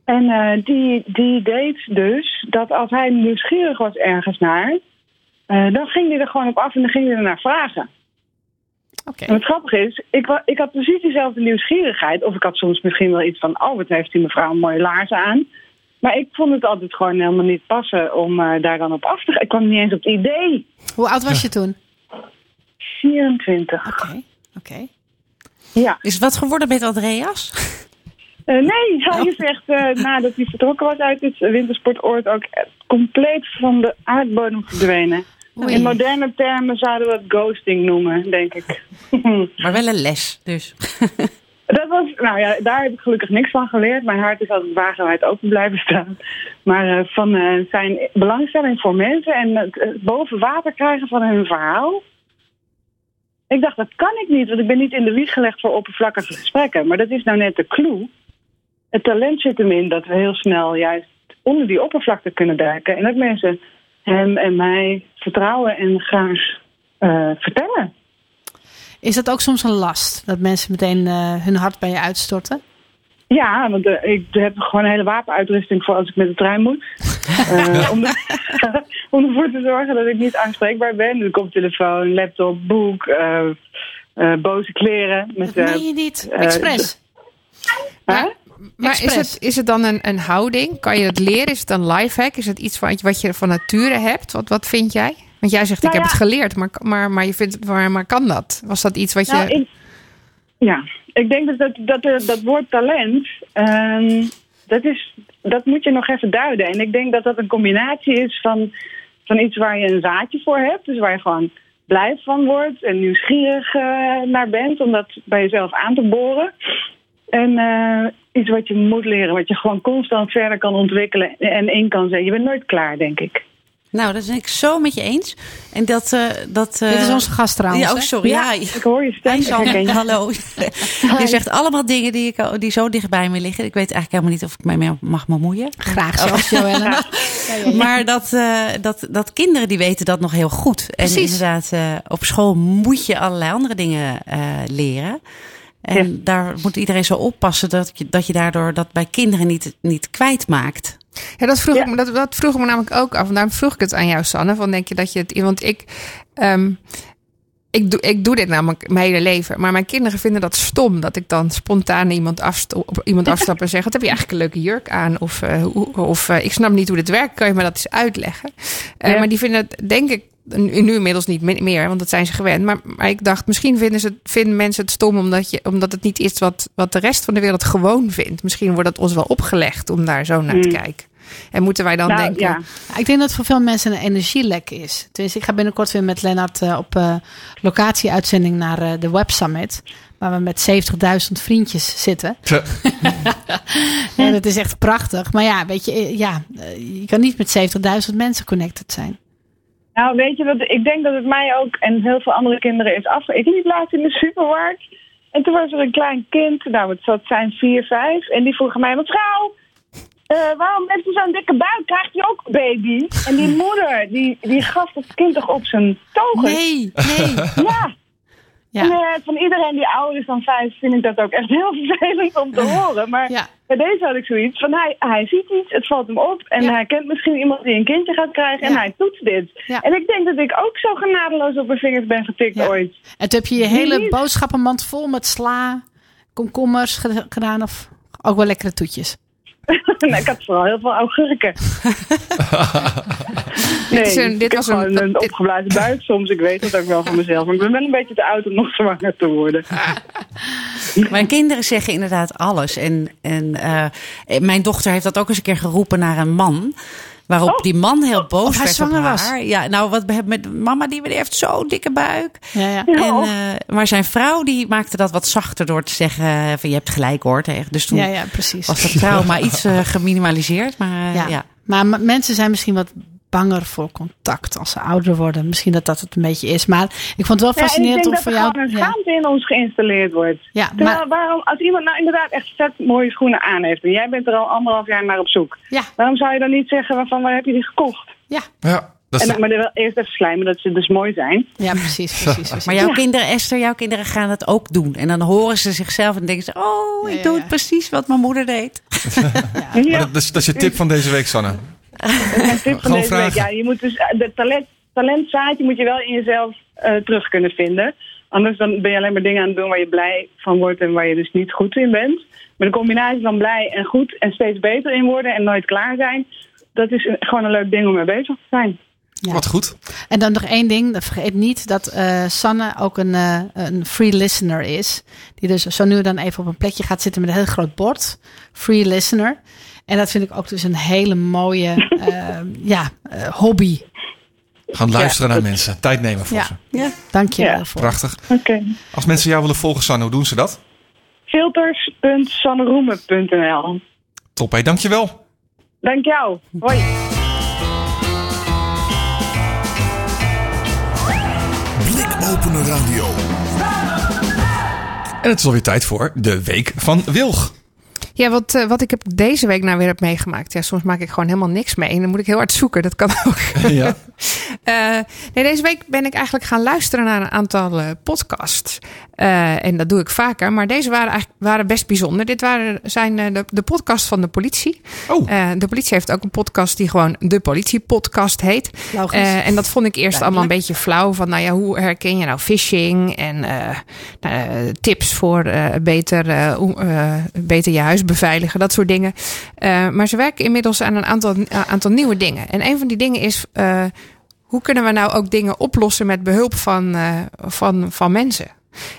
En eh, die, die deed dus dat als hij nieuwsgierig was ergens naar... eh, dan ging hij er gewoon op af en dan ging hij er naar vragen. Oké. En het grappige is, ik, ik had precies diezelfde nieuwsgierigheid. Of ik had soms misschien wel iets van... oh, wat heeft die mevrouw een mooie laarzen aan. Maar ik vond het altijd gewoon helemaal niet passen om eh, daar dan op af te gaan. Ik kwam niet eens op het idee. Hoe oud was je toen? 24. Oké. Oké. Ja. Is het wat geworden met Andreas? Eh, nee, hij is echt eh, nadat hij vertrokken was uit het wintersportoord ook compleet van de aardbodem verdwenen. Oei. In moderne termen zouden we het ghosting noemen, denk ik. Maar wel een les, dus. Dat was, nou ja, daar heb ik gelukkig niks van geleerd. Mijn hart is altijd wagenwijd open blijven staan. Maar eh, van eh, zijn belangstelling voor mensen en het boven water krijgen van hun verhaal. Ik dacht, dat kan ik niet, want ik ben niet in de wieg gelegd voor oppervlakkige gesprekken. Maar dat is nou net de clue. Het talent zit hem in dat we heel snel juist onder die oppervlakte kunnen duiken. En dat mensen hem en mij vertrouwen en graag eh, vertellen. Is dat ook soms een last? Dat mensen meteen eh, hun hart bij je uitstorten? Ja, want eh, ik heb gewoon een hele wapenuitrusting voor als ik met de trein moet. Om, er- om ervoor te zorgen dat ik niet aanspreekbaar ben. Dus koptelefoon, laptop, boek, boze kleren. Met, Dat meen je niet. Express. hè? Maar is het, is het dan een, een houding? Kan je het leren? Is het een lifehack? Is het iets wat, wat je van nature hebt? Wat, wat vind jij? Want jij zegt, Nou ik heb ja. het geleerd, maar, maar, maar, je vindt, maar, maar kan dat? Was dat iets wat je... Nou, ik, ja, ik denk dat dat, dat, eh, dat woord talent, ehm, dat, is, dat moet je nog even duiden. En ik denk dat dat een combinatie is van, van iets waar je een zaadje voor hebt. Dus waar je gewoon blij van wordt en nieuwsgierig eh, naar bent om dat bij jezelf aan te boren. En eh, iets wat je moet leren, wat je gewoon constant verder kan ontwikkelen en in kan zetten. Je bent nooit klaar, denk ik. Nou, dat ben ik zo met je eens. En dat... eh dat eh, Dit is onze gast trouwens. Ja, oh, sorry. Ja, Ik hoor je stem. Hallo. Je zegt allemaal dingen die, ik, die zo dichtbij me liggen. Ik weet eigenlijk helemaal niet of ik mij mee mag bemoeien. Graag zelfs, Joelle. Maar dat, eh, dat, dat kinderen die weten dat nog heel goed. En Precies. inderdaad, eh, op school moet je allerlei andere dingen eh, leren. En Ja. daar moet iedereen zo oppassen dat je, dat je daardoor dat bij kinderen niet, niet kwijtmaakt. Ja, dat vroeg, Ja. Ik me, dat, dat vroeg ik me namelijk ook af. En daarom vroeg ik het aan jou, Sanne. Van denk je dat je het. Want ik. ehm, ik, doe, ik doe dit namelijk mijn hele leven. Maar mijn kinderen vinden dat stom. Dat ik dan spontaan iemand, op iemand afstap en zeg: Wat heb je eigenlijk een leuke jurk aan? Of, eh, of eh, ik snap niet hoe dit werkt. Kan je me dat eens uitleggen? Eh, Ja. Maar die vinden het, denk ik. Nu, nu inmiddels niet me- meer, want dat zijn ze gewend. Maar, maar ik dacht, misschien vinden, ze, vinden mensen het stom omdat, je, omdat het niet is wat, wat de rest van de wereld gewoon vindt. Misschien wordt het ons wel opgelegd om daar zo naar te Hmm. kijken. En moeten wij dan Nou, denken, ja. Ja, Ik denk dat het voor veel mensen een energielek is. Dus ik ga binnenkort weer met Lennart eh, op eh locatie-uitzending naar eh, de Web Summit. Waar we met 70.000 vriendjes zitten. Tja, En dat is echt prachtig. Maar ja, weet je, ja, je kan niet met 70.000 mensen connected zijn. Nou, weet je wat? Ik denk dat het mij ook en heel veel andere kinderen is af. Ik liep laatst in de supermarkt. En toen was er een klein kind, nou het zat zijn vier, vijf. En die vroeg mij, mevrouw, eh, waarom heeft u zo'n dikke buik? Krijgt u ook een baby? En die moeder, die, die gaf het kind toch op zijn togen? Nee, nee. Ja. Ja. En, eh, van iedereen die ouder is dan vijf vind ik dat ook echt heel vervelend om te horen. Maar Ja. bij deze had ik zoiets van hij, hij ziet iets, het valt hem op. En Ja. hij kent misschien iemand die een kindje gaat krijgen en hij toetst dit. En ik denk dat ik ook zo genadeloos op mijn vingers ben getikt ooit. En toen heb je je hele niet? boodschappenmand vol met sla, komkommers ge- gedaan of ook wel lekkere toetjes. nou, ik had vooral heel veel augurken. nee, is een- dit ik heb was een- gewoon een, dit- opgeblazen buik soms. Ik weet dat ook wel van mezelf. Maar ik ben wel een beetje te oud om nog zwanger te worden. Mijn kinderen zeggen inderdaad alles. En, en eh, mijn dochter heeft dat ook eens een keer geroepen naar een man. Waarop Oh. die man heel boos Of hij werd op zwanger was. haar. Ja, nou, wat we hebben met mama, die heeft zo'n dikke buik. Ja, ja. Ja. En, eh, maar zijn vrouw die maakte dat wat zachter door te zeggen eh, van je hebt gelijk hoor. tegen. Dus toen Ja, ja, precies. was dat trauma iets eh, geminimaliseerd. Maar Ja. ja. Maar mensen zijn misschien wat banger voor contact als ze ouder worden. Misschien dat dat het een beetje is. Maar ik vond het wel Ja, en ik fascinerend denk om dat voor er jou. gewoon een in ons geïnstalleerd wordt. ja, Terwijl, maar, waarom, als iemand nou inderdaad echt vet mooie schoenen aan heeft... en jij bent er al anderhalf jaar naar op zoek... ja, waarom zou je dan niet zeggen van waar heb je die gekocht? ja, ja, dat is En, maar er wel eerst even slijmen dat ze dus mooi zijn. ja, precies. precies, precies. Maar jouw kinderen, Esther, jouw kinderen gaan het ook doen. En dan horen ze zichzelf en denken ze: Oh, ik Ja, ja, doe ja. het precies wat mijn moeder deed. Dat, is, dat is je tip van deze week, Sanne. Dat is tip van Gewoon deze week. vragen. Ja, je moet dus, eh, de talent, talentzaadje moet je wel in jezelf eh, terug kunnen vinden. Anders dan ben je alleen maar dingen aan het doen waar je blij van wordt en waar je dus niet goed in bent. Maar de combinatie van blij en goed en steeds beter in worden en nooit klaar zijn, dat is gewoon een leuk ding om mee bezig te zijn. Ja. Wat goed. En dan nog één ding. Vergeet niet dat eh, Sanne ook een, eh, een free listener is. Die dus zo nu dan even op een plekje gaat zitten met een heel groot bord. Free listener. En dat vind ik ook dus een hele mooie eh, ja, eh, hobby. Gaan luisteren Ja, naar mensen. Tijd nemen voor Ja. ze. Ja. Dank je Ja. wel voor. Prachtig. Oké. Als mensen jou willen volgen, Sanne, hoe doen ze dat? Filters.sanneroemen.nl Top, hé. Dankjewel. Dank jou. Hoi. Blikopener Radio. En het is alweer tijd voor de Week van Wilg. Ja, wat, eh, wat ik heb deze week nou weer heb meegemaakt. Ja, soms maak ik gewoon helemaal niks mee. En dan moet ik heel hard zoeken. Dat kan ook. Ja. Eh, nee, deze week ben ik eigenlijk gaan luisteren naar een aantal eh, podcasts. Eh, en dat doe ik vaker. Maar deze waren, eigenlijk, waren best bijzonder. Dit waren, zijn eh, de, de podcasts van de politie. Oh, Eh, de politie heeft ook een podcast die gewoon de politiepodcast heet. Logisch. Eh, en dat vond ik eerst allemaal een beetje flauw. Van nou ja, hoe herken je nou phishing? En eh, nou, tips voor eh, beter, beter je huis beveiligen. Dat soort dingen. Eh, maar ze werken inmiddels aan een aantal, a- aantal nieuwe dingen. En een van die dingen is... eh, hoe kunnen we nou ook dingen oplossen met behulp van, eh, van, van mensen?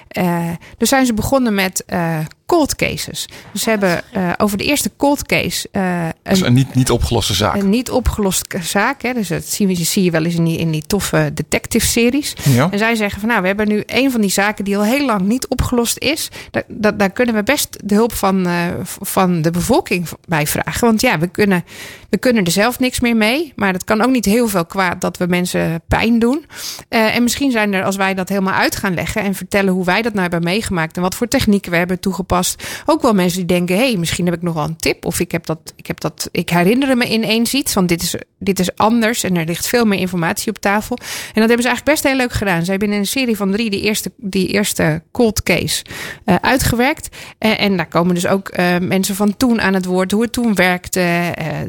Eh, dus zijn ze begonnen met eh, cold cases. Dus ze hebben eh, over de eerste cold case eh, Dus een, een niet, niet opgeloste zaak. een niet opgeloste zaak. Hè? Dus dat zie je, zie je wel eens in die, in die toffe detective-series. Ja. En zij zeggen van nou, we hebben nu een van die zaken die al heel lang niet opgelost is. Daar, kunnen we best de hulp van, van de bevolking bij vragen. Want ja, we kunnen, we kunnen er zelf niks meer mee. Maar het kan ook niet heel veel kwaad dat we mensen pijn doen. En misschien zijn er, als wij dat helemaal uit gaan leggen en vertellen hoe wij dat nou hebben meegemaakt en wat voor technieken we hebben toegepast, ook wel mensen die denken: hé, hey, misschien heb ik nog wel een tip. Of ik heb dat, ik heb dat, ik herinner me ineens iets. Want dit is, dit is anders en er ligt veel meer informatie op tafel. En dat hebben ze eigenlijk best heel leuk gedaan. Ze hebben in een serie van drie die eerste, die eerste cold case eh, uitgewerkt. En daar komen dus ook eh, mensen van toen aan het woord, hoe het toen werkte. Eh,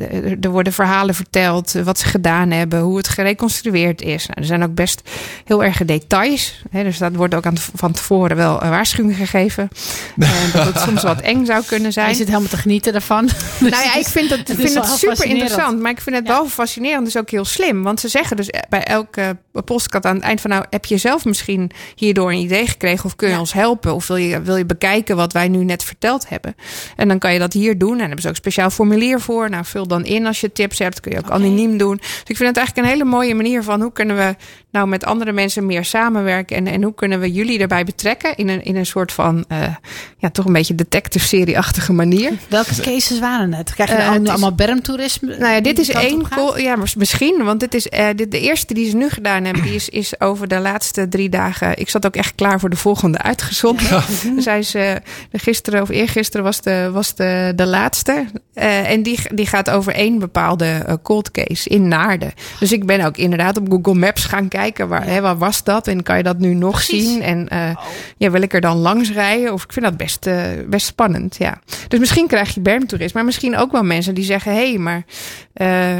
er- worden verhalen verteld, wat ze gedaan hebben, hoe het gereconstrueerd is. Nou, er zijn ook best heel erg details. Hè, dus dat wordt ook aan, van tevoren wel een waarschuwing gegeven. Eh, dat het soms wat eng zou kunnen Hij zijn. zit helemaal te genieten daarvan. Nou ja, ik vind het, het vind het super interessant. Maar ik vind het wel fascinerend. Dus ook heel slim. Want ze zeggen dus bij elke postkat aan het eind van... nou, heb je zelf misschien hierdoor een idee gekregen... of kun je ons helpen? Of wil je, wil je bekijken wat wij nu net verteld hebben? En dan kan je dat hier doen. En daar hebben ze ook een speciaal formulier voor. Nou, vul dan in als je tips hebt. kun je ook anoniem doen. Dus ik vind het eigenlijk een hele mooie manier van... hoe kunnen we nou met andere mensen meer samenwerken... en, en hoe kunnen we jullie erbij betrekken... in een, in een soort van, eh, ja, toch een beetje detective-serie-achtige manier. Welke cases waren het? Krijg je nou het is- allemaal bermtoerisme? Nou ja, dit is één. Ja, misschien. Want dit is eh, dit, de eerste die ze nu gedaan hebben. Die is, is over de laatste drie dagen. Ik zat ook echt klaar voor de volgende uitgezonden. Hij is, eh, gisteren of eergisteren was de, was de, de laatste. Eh, en die, die gaat over één bepaalde eh, cold case in Naarden. Dus ik ben ook inderdaad op Google Maps gaan kijken. Waar, hè, waar was dat? En kan je dat nu nog Precies. zien? En eh, ja, wil ik er dan langs rijden? Of ik vind dat best, best spannend. Ja. Dus misschien krijg je bermtoerisme. Maar misschien ook wel mensen die zeggen: hé, hey, maar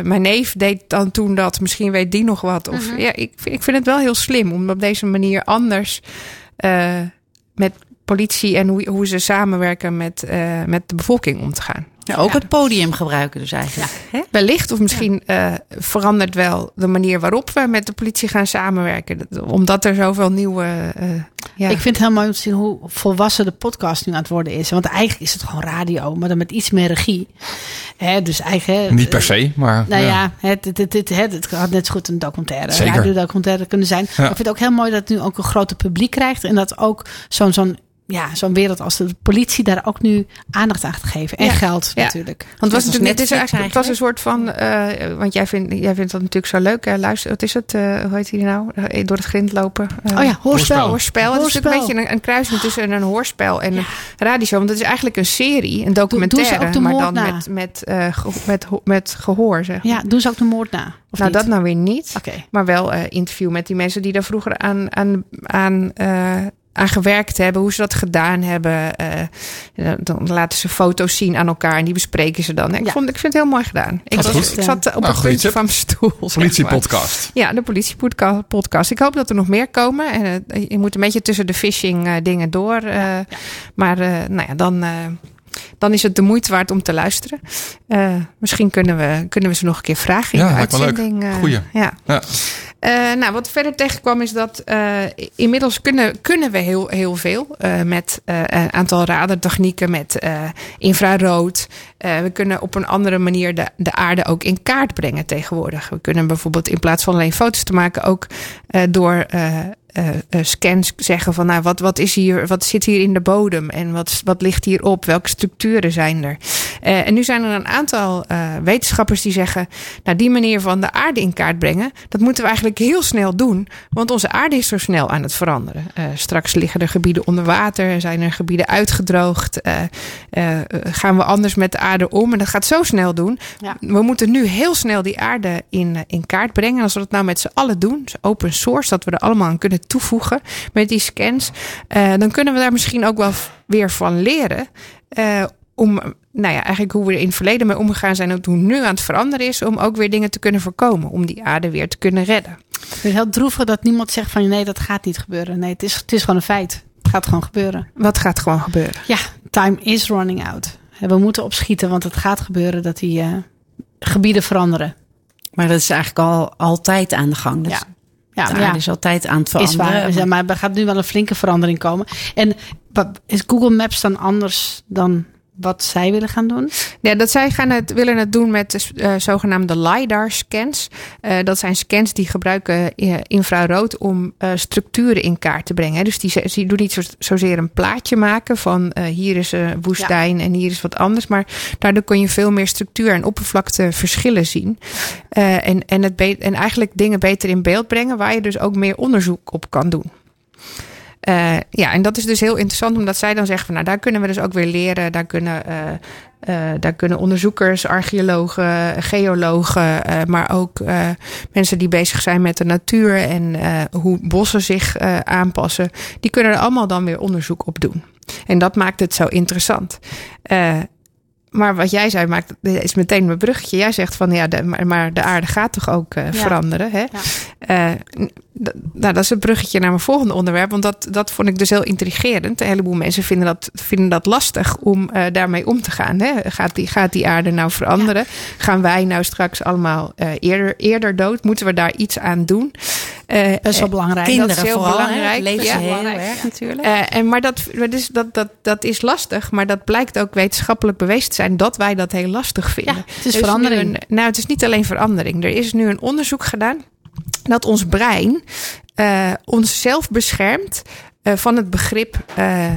mijn neef deed dan toen dat. Misschien weet die nog wat. Of ja, ik, vind- ik vind het wel heel slim om op deze manier anders met politie en hoe, hoe ze samenwerken met, met de bevolking om te gaan. Ja, ook het podium gebruiken dus eigenlijk. Hè? Wellicht, of misschien eh, verandert wel de manier waarop we met de politie gaan samenwerken. Dat- Omdat er zoveel nieuwe. eh, ja. Ik vind het heel mooi om te zien hoe volwassen de podcast nu aan het worden is. Want eigenlijk is het gewoon radio, maar dan met iets meer regie. Hè, dus eigenlijk, Niet per se, maar... Nou ja. ja, het, het, het, het, het, het had net zo goed een documentaire, Zeker. een radiodocumentaire kunnen zijn. Maar ik vind het ook heel mooi dat het nu ook een groter publiek krijgt. En dat ook zo'n zo'n ja, zo'n wereld als de politie daar ook nu aandacht aan gaat geven. En Ja. geld Ja. natuurlijk. Want het was Net als natuurlijk, dit is eigenlijk, het was een soort van, eh, want jij vindt, jij vindt dat natuurlijk zo leuk. Hè? Luister, wat is het? eh, hoe heet die nou? Eh, door het grind lopen. Eh, Oh ja, hoorspel. Hoorspel. Het is natuurlijk een beetje een, een kruising tussen een hoorspel en een radioshow. Want het is eigenlijk een serie, een documentaire. ook de maar dan na? met, met, eh, ge- met, met gehoor, zeg maar. Ja, doen ze ook de moord na? Of nou, niet? dat nou weer niet. Oké. Maar wel eh, interview met die mensen die daar vroeger aan, aan, aan, eh, aan gewerkt hebben. Hoe ze dat gedaan hebben. Eh, dan- laten ze foto's zien aan elkaar. En die bespreken ze dan. Ik, Ja. vond, ik vind het heel mooi gedaan. Ik, was, goed. ik zat eh, op Nou, een goeie puntje tip. van mijn stoel. zeg maar. Politiepodcast. Ja, de politiepodcast. Ik hoop dat er nog meer komen. En, eh, je moet een beetje tussen de phishing eh, dingen door. eh, Maar eh, nou ja, dan, eh, dan is het de moeite waard om te luisteren. Eh, misschien kunnen we, kunnen we ze nog een keer vragen in Ja, de me leuk. uitzending. eh, Goeie. Ja. Ja. Eh, nou, wat verder tegenkwam is dat inmiddels kunnen, kunnen we heel, heel veel met een aantal radartechnieken, met infrarood. We kunnen op een andere manier de, de aarde ook in kaart brengen tegenwoordig. We kunnen bijvoorbeeld in plaats van alleen foto's te maken, ook door scans zeggen van nou, wat, wat, is hier, wat zit hier in de bodem en wat, wat ligt hierop? Welke structuren zijn er? Eh, en nu zijn er een aantal eh, wetenschappers die zeggen, nou die manier van de aarde in kaart brengen, dat moeten we eigenlijk heel snel doen, want onze aarde is zo snel aan het veranderen. Eh, straks liggen er gebieden onder water, zijn er gebieden uitgedroogd, gaan we anders met de aarde om en dat gaat zo snel doen. Ja. We moeten nu heel snel die aarde in, in kaart brengen. En als we dat nou met z'n allen doen, dus open source, dat we er allemaal aan kunnen toevoegen met die scans, dan kunnen we daar misschien ook wel weer van leren. Om, nou ja, eigenlijk hoe we er in het verleden mee omgegaan zijn, en hoe het nu aan het veranderen is, om ook weer dingen te kunnen voorkomen, om die aarde weer te kunnen redden. Het heel droevig dat niemand zegt van nee, dat gaat niet gebeuren. Nee, het is, het is gewoon een feit. Het gaat gewoon gebeuren. Wat gaat gewoon gebeuren? Ja, time is running out. En We moeten opschieten, want het gaat gebeuren dat die eh, gebieden veranderen. Maar dat is eigenlijk al altijd aan de gang. Dus Ja. Ja, ja. is altijd aan het Is veranderen. waar. Ja, maar er gaat nu wel een flinke verandering komen. En wat- is Google Maps dan anders dan wat zij willen gaan doen? Ja, dat zij gaan het, willen het doen met de eh, zogenaamde LiDAR-scans. Eh, dat zijn scans die gebruiken eh, infrarood om structuren in kaart te brengen. hè. Dus die, doen niet zo, zozeer een plaatje maken van hier is een woestijn en hier is wat anders. Maar daardoor kun je veel meer structuur en oppervlakteverschillen zien. En, en, het en eigenlijk dingen beter in beeld brengen waar je dus ook meer onderzoek op kan doen. Eh, ja, en dat is dus heel interessant, omdat zij dan zeggen van nou, daar kunnen we dus ook weer leren. Daar kunnen, eh, eh, daar kunnen onderzoekers, archeologen, geologen, maar ook mensen die bezig zijn met de natuur en hoe bossen zich aanpassen, die kunnen er allemaal dan weer onderzoek op doen. En dat maakt het zo interessant. Maar wat jij zei, maakt, is meteen mijn bruggetje. Jij zegt van ja, de, maar, de aarde gaat toch ook veranderen. Hè? D- nou, dat is het bruggetje naar mijn volgende onderwerp. Want dat, dat vond ik dus heel intrigerend. Een heleboel mensen vinden dat, vinden dat lastig om eh, daarmee om te gaan. Hè? Gaat, die, gaat die aarde nou veranderen? Gaan wij nou straks allemaal eh, eerder, eerder dood? Moeten we daar iets aan doen? Eh, Best wel eh, belangrijk. dat Kinderen is heel vooral, belangrijk. Dat leeft Ja. heel erg natuurlijk. En, maar dat, dat, is, dat, dat, dat is lastig, maar dat blijkt ook wetenschappelijk bewezen te zijn dat wij dat heel lastig vinden. Het is Er verandering. een- nou, het is niet alleen verandering. Er is nu een onderzoek gedaan dat ons brein eh onszelf beschermt eh, van het begrip eh,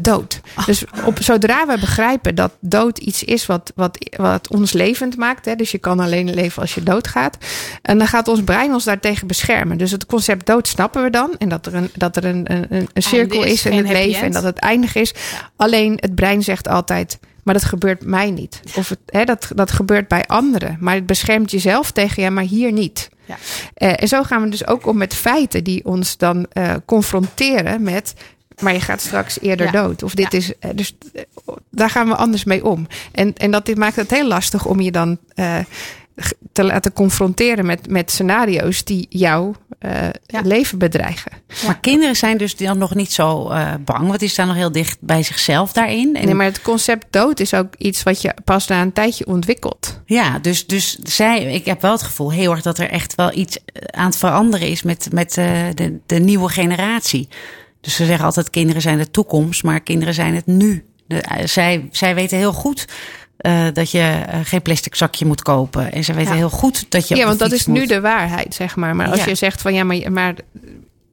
dood. Dus op, zodra we begrijpen dat dood iets is wat, wat, wat ons levend maakt, hè, dus je kan alleen leven als je doodgaat, en dan gaat ons brein ons daartegen beschermen. Dus het concept dood snappen we dan, en dat er een, dat er een, een, een- cirkel is, is in het leven en dat het eindig is. Alleen het brein zegt altijd. Maar dat gebeurt mij niet. Of het, hè, dat, dat gebeurt bij anderen. Maar het beschermt jezelf tegen, ja, maar hier niet. Ja. Eh, en zo gaan we dus ook om met feiten die ons dan eh, confronteren met. Maar je gaat straks eerder Ja. dood. Of dit is. eh, Dus daar gaan we anders mee om. En, en dat dit maakt het heel lastig om je dan te laten confronteren met, met scenario's die jouw eh, Ja. leven bedreigen. Maar kinderen zijn dus dan nog niet zo eh, bang, want die staan nog heel dicht bij zichzelf daarin. En Nee, maar het concept dood is ook iets wat je pas na een tijdje ontwikkelt. Ja, dus, dus zij, ik heb wel het gevoel heel erg dat er echt wel iets eh, aan het veranderen is met, met de, de nieuwe generatie. Dus ze zeggen altijd kinderen zijn de toekomst, maar kinderen zijn het nu. De, zij, zij weten heel goed eh, dat je eh, geen plastic zakje moet kopen. En ze weten Ja. heel goed dat je. ja, want dat is nu de waarheid, zeg maar. Maar als Ja. je zegt van ja, maar, maar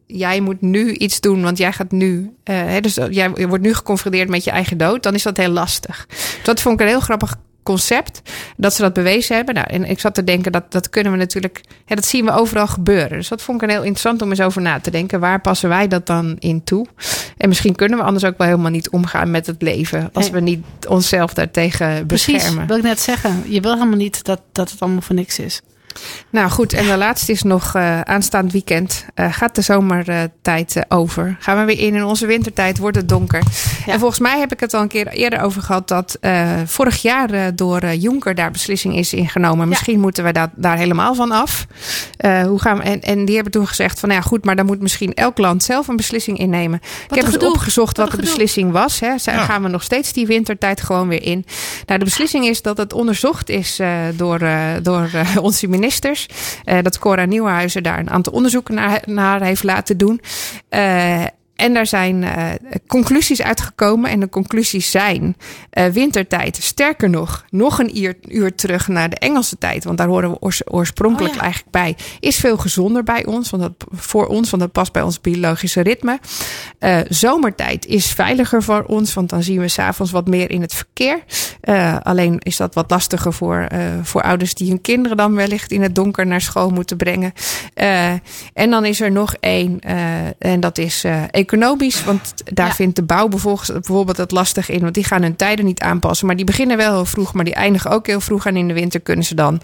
jij moet nu iets doen, want jij gaat nu. eh, hè, dus jij je wordt nu geconfronteerd met je eigen dood, dan is dat heel lastig. Dus dat vond ik een heel grappig concept dat ze dat bewezen hebben. Nou, en ik zat te denken dat dat kunnen we natuurlijk, hè, dat zien we overal gebeuren. Dus dat vond ik een heel interessant om eens over na te denken. Waar passen wij dat dan in toe? En misschien kunnen we anders ook wel helemaal niet omgaan met het leven als Nee. we niet onszelf daartegen Precies, beschermen. wil ik net zeggen. Je wil helemaal niet dat, dat het allemaal voor niks is. Nou goed, en de laatste is nog eh, aanstaand weekend. eh, gaat de zomertijd eh, over? Gaan we weer in in onze wintertijd? Wordt het donker? En volgens mij heb ik het al een keer eerder over gehad dat eh, vorig jaar eh, door Juncker daar beslissing is ingenomen. Misschien moeten we daar, daar helemaal van af. Eh, hoe gaan we, en, en die hebben toen gezegd van nou ja goed, maar dan moet misschien elk land zelf een beslissing innemen. ik heb een eens opgezocht Wat de gedoe. beslissing was. Hè. Zij- Ja. Gaan we nog steeds die wintertijd gewoon weer in? Nou, de beslissing is dat het onderzocht is eh, door, eh, door onze Eh, dat Cora Nieuwenhuizen daar een aantal onderzoeken naar, naar heeft laten doen. En daar zijn eh, conclusies uitgekomen. En de conclusies zijn eh, wintertijd. Sterker nog, nog een uur, uur terug naar de Engelse tijd. Want daar horen we oors- oorspronkelijk Oh ja. eigenlijk bij. Is veel gezonder bij ons. Want dat, voor ons, want dat past bij ons biologische ritme. Eh, zomertijd is veiliger voor ons. Want dan zien we s'avonds wat meer in het verkeer. Alleen is dat wat lastiger voor, voor ouders die hun kinderen dan wellicht in het donker naar school moeten brengen. En dan is er nog één. en dat is economisch. Want daar Ja. vindt de bouw bijvoorbeeld, het lastig in. Want die gaan hun tijden niet aanpassen. Maar die beginnen wel heel vroeg. Maar die eindigen ook heel vroeg. En in de winter kunnen ze dan,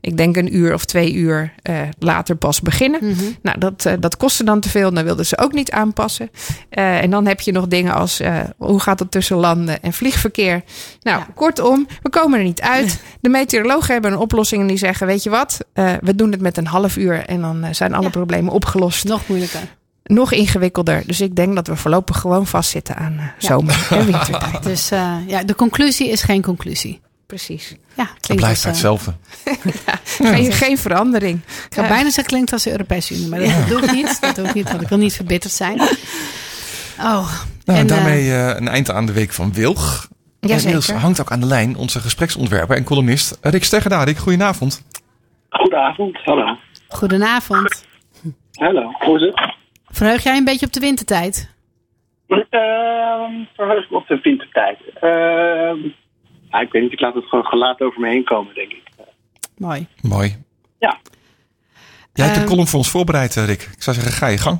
ik denk een uur of twee uur eh, later pas beginnen. Nou, dat, eh, dat kostte dan te veel. Dat wilden ze ook niet aanpassen. Eh, en dan heb je nog dingen als hoe gaat het tussen landen en vliegverkeer. Nou, kortom, we komen er niet uit. De meteorologen hebben een oplossing en die zeggen: Weet je wat, we doen het met een half uur en dan zijn alle Ja. problemen opgelost. Nog moeilijker. Nog ingewikkelder. Dus ik denk dat we voorlopig gewoon vastzitten aan eh, zomer- en wintertijd. Dus eh, ja, de conclusie is geen conclusie. precies. Ja, Het blijft als, eh, hetzelfde. Geen, geen verandering. Ik ga bijna zeggen klinkt als de Europese Unie, maar dat doe ik niet. Dat doe ik niet, want ik wil niet verbitterd zijn. Oh, Nou, en, daarmee een eind aan de week van Wilg. En Jazeker. inmiddels hangt ook aan de lijn onze gespreksontwerper en columnist Rick Steggerda. Rick, goedenavond. Goedenavond, hallo. goedenavond. Hallo, hoe is het? Verheug jij een beetje op de wintertijd? Ehm verheug me op de wintertijd. Ehm ja, ik weet niet, ik laat het gewoon gelaten over me heen komen, denk ik. Mooi. Mooi. Ja. Jij hebt een Ehm, column voor ons voorbereid, eh, Rick. Ik zou zeggen, ga je gang.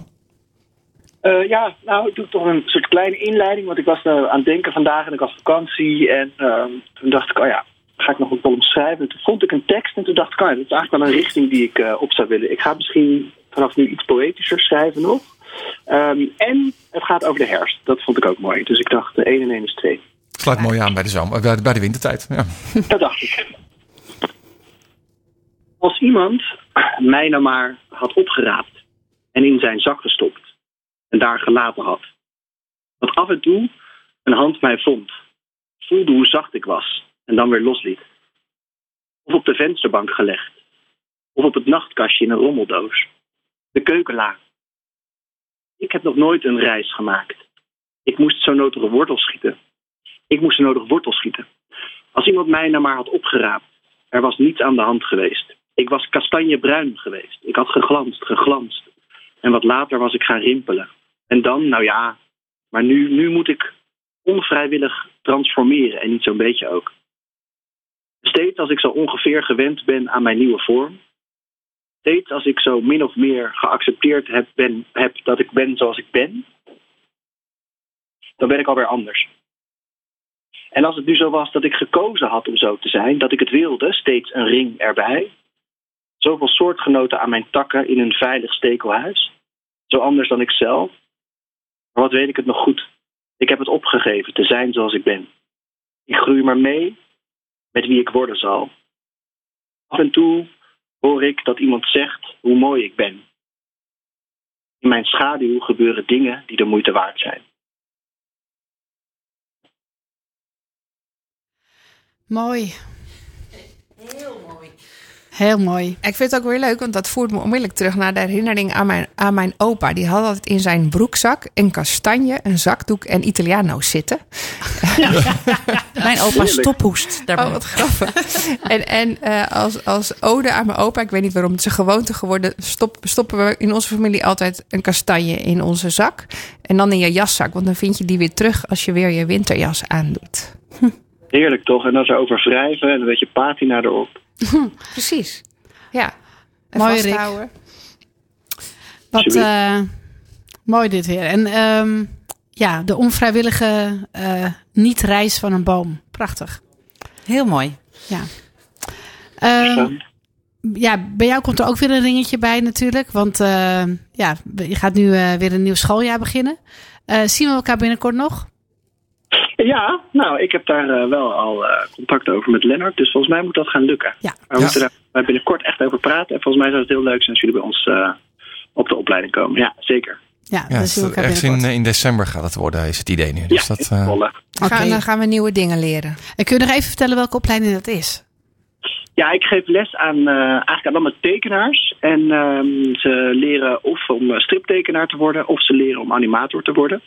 Eh, ja, nou, ik doe toch een soort kleine inleiding, want ik was eh, aan het denken vandaag en ik was op vakantie. En ehm, toen dacht ik, oh ja, ga ik nog een column schrijven? En toen vond ik een tekst en toen dacht ik, oh ja, dat is eigenlijk wel een richting die ik eh, op zou willen. Ik ga misschien vanaf nu iets poëtischer schrijven nog. Ehm, en het gaat over de herfst. Dat vond ik ook mooi. Dus ik dacht, 1 en 1 is 2. Sluit mooi aan bij de, zomer, bij de, bij de wintertijd. Ja. Dat dacht ik. Als iemand mij nou maar had opgeraapt en in zijn zak gestopt en daar gelaten had, dat af en toe een hand mij vond, voelde hoe zacht ik was en dan weer losliet. Of op de vensterbank gelegd, of op het nachtkastje in een rommeldoos, de keukenla. Ik heb nog nooit een reis gemaakt. Ik moest zo nodig wortel schieten. Ik moest zo nodig wortel schieten. Als iemand mij nou maar had opgeraapt, er was niets aan de hand geweest. Ik was kastanjebruin geweest. Ik had geglanst, geglanst. En wat later was ik gaan rimpelen. En dan, nou ja, maar nu, nu moet ik onvrijwillig transformeren en niet zo'n beetje ook. Steeds als ik zo ongeveer gewend ben aan mijn nieuwe vorm, steeds als ik zo min of meer geaccepteerd heb, ben, heb dat ik ben zoals ik ben, dan ben ik alweer anders. En als het nu zo was dat ik gekozen had om zo te zijn, dat ik het wilde, steeds een ring erbij. Zoveel soortgenoten aan mijn takken in een veilig stekelhuis. Zo anders dan ikzelf. Maar wat weet ik het nog goed? Ik heb het opgegeven te zijn zoals ik ben. Ik groei maar mee met wie ik worden zal. Af en toe hoor ik dat iemand zegt hoe mooi ik ben. In mijn schaduw gebeuren dingen die de moeite waard zijn. Mooi. Heel mooi. Ik vind het ook weer leuk, want dat voert me onmiddellijk terug naar de herinnering aan mijn, aan mijn opa. Die had altijd in zijn broekzak een kastanje, een zakdoek en Italiano's zitten. Mijn opa stophoest daarbij. Oh, wat grappig. en en eh, als, als ode aan mijn opa, ik weet niet waarom, het is een gewoonte geworden, stop, stoppen we in onze familie altijd een kastanje in onze zak. En dan in je jaszak, want dan vind je die weer terug als je weer je winterjas aandoet. Heerlijk toch? En dan zo over wrijven en een beetje patina erop. Precies. Ja. En Mooi, Rick. vasthouden. Wat Alsjeblieft. eh, mooi dit weer. En ehm, ja, de onvrijwillige eh, niet-reis van een boom. Prachtig. Heel mooi. Ja. Ehm, ja, bij jou komt er ook weer een ringetje bij natuurlijk. Want eh, ja, je gaat nu eh, weer een nieuw schooljaar beginnen. Eh, zien we elkaar binnenkort nog? Ja, nou, ik heb daar eh, wel al eh, contact over met Lennart. Dus volgens mij moet dat gaan lukken. Ja. Maar we Ja. moeten daar binnenkort echt over praten. En volgens mij zou het heel leuk zijn als jullie bij ons eh, op de opleiding komen. Ja, zeker. Ja, Ja, elkaar ergens in, in december gaat het worden, is het idee nu. Dus ja, dat, in eh, volle. Dan gaan, Oké. dan gaan we nieuwe dingen leren. En kun je nog even vertellen welke opleiding dat is? Ja, ik geef les aan eh, eigenlijk aan allemaal tekenaars. En ehm, ze leren of om striptekenaar te worden, of ze leren om animator te worden.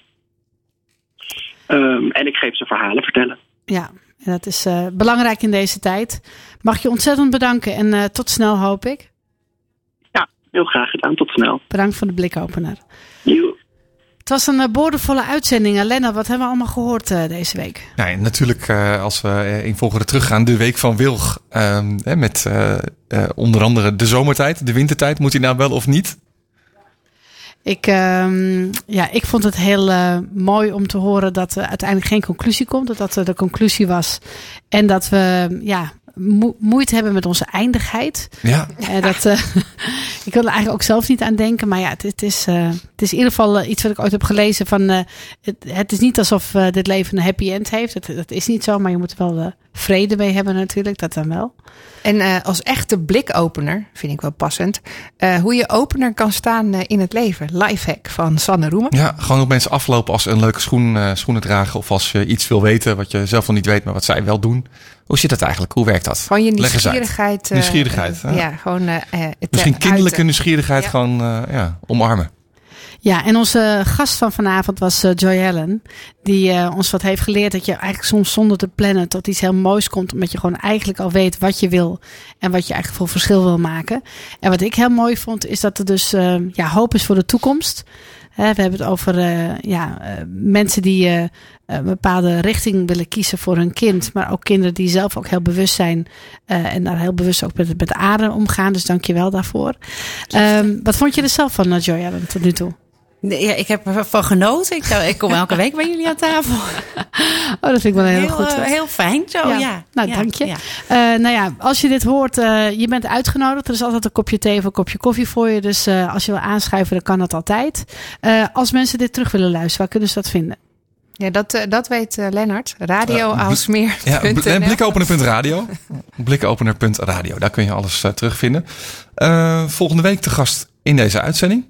Ehm, en ik geef ze verhalen vertellen. Ja, en dat is eh, belangrijk in deze tijd. Mag je ontzettend bedanken en eh, tot snel hoop ik. Ja, heel graag gedaan. Tot snel. Bedankt voor de blikopener. Joe. Het was een uh, boordevolle uitzending. Lennart, wat hebben we allemaal gehoord eh, deze week? Nee, natuurlijk eh, als we eh, in volgende teruggaan, de week van Wilg. ehm, hè, met eh, eh, onder andere de zomertijd, de wintertijd. Moet hij nou wel of niet? Ik, ehm, ja, ik vond het heel eh, mooi om te horen dat er uiteindelijk geen conclusie komt. Dat dat er de conclusie was. En dat we ja, mo- moeite hebben met onze eindigheid. Ja, Eh, dat, eh, ik wil er eigenlijk ook zelf niet aan denken. Maar ja, het, het is, eh, het is in ieder geval iets wat ik ooit heb gelezen van eh, het, het is niet alsof eh, dit leven een happy end heeft. Het, dat is niet zo, maar je moet er wel vrede mee hebben natuurlijk, dat dan wel. En eh, als echte blikopener, vind ik wel passend, eh, hoe je opener kan staan eh, in het leven. Lifehack van Sanne Roemer. Ja, gewoon op mensen aflopen als ze een leuke schoen, eh, schoenen dragen. Of als je iets wil weten wat je zelf nog niet weet, maar wat zij wel doen. Hoe zit dat eigenlijk? Hoe werkt dat? Gewoon je nieuwsgierigheid. eh, Nieuwsgierigheid, eh, ja. ja, gewoon. eh, eh, het, Misschien eh, kinderlijke uiten. nieuwsgierigheid Ja. gewoon eh, ja, omarmen. Ja, en onze gast van vanavond was eh, Joy Allen. Die eh, ons wat heeft geleerd dat je eigenlijk soms zonder te plannen tot iets heel moois komt. Omdat je gewoon eigenlijk al weet wat je wil. En wat je eigenlijk voor verschil wil maken. En wat ik heel mooi vond is dat er dus eh, ja, hoop is voor de toekomst. We hebben het over eh, ja, eh, mensen die eh, een bepaalde richting willen kiezen voor hun kind. Maar ook kinderen die zelf ook heel bewust zijn. en daar heel bewust ook met, met de aarde omgaan. Dus dank je wel daarvoor. Ehm, wat vond je er zelf van, Joy Allen, tot nu toe? Nee, Ja, ik heb ervan genoten. Ik, ik kom elke week bij jullie aan tafel. Oh, dat vind ik wel heel, goed. eh, heel fijn zo, ja. Nou, Ja, dank je. ja. Eh, nou ja, als je dit hoort, eh, je bent uitgenodigd. Er is altijd een kopje thee of een kopje koffie voor je. Dus eh, als je wil aanschuiven, dan kan dat altijd. Eh, als mensen dit terug willen luisteren, waar kunnen ze dat vinden? Ja, dat, eh, dat weet eh, Lennart. Radio Eh, Aalsmeer. Ja, bl- blikopener.radio. Blikopener.radio. Daar kun je alles terugvinden. Eh, volgende week te gast in deze uitzending.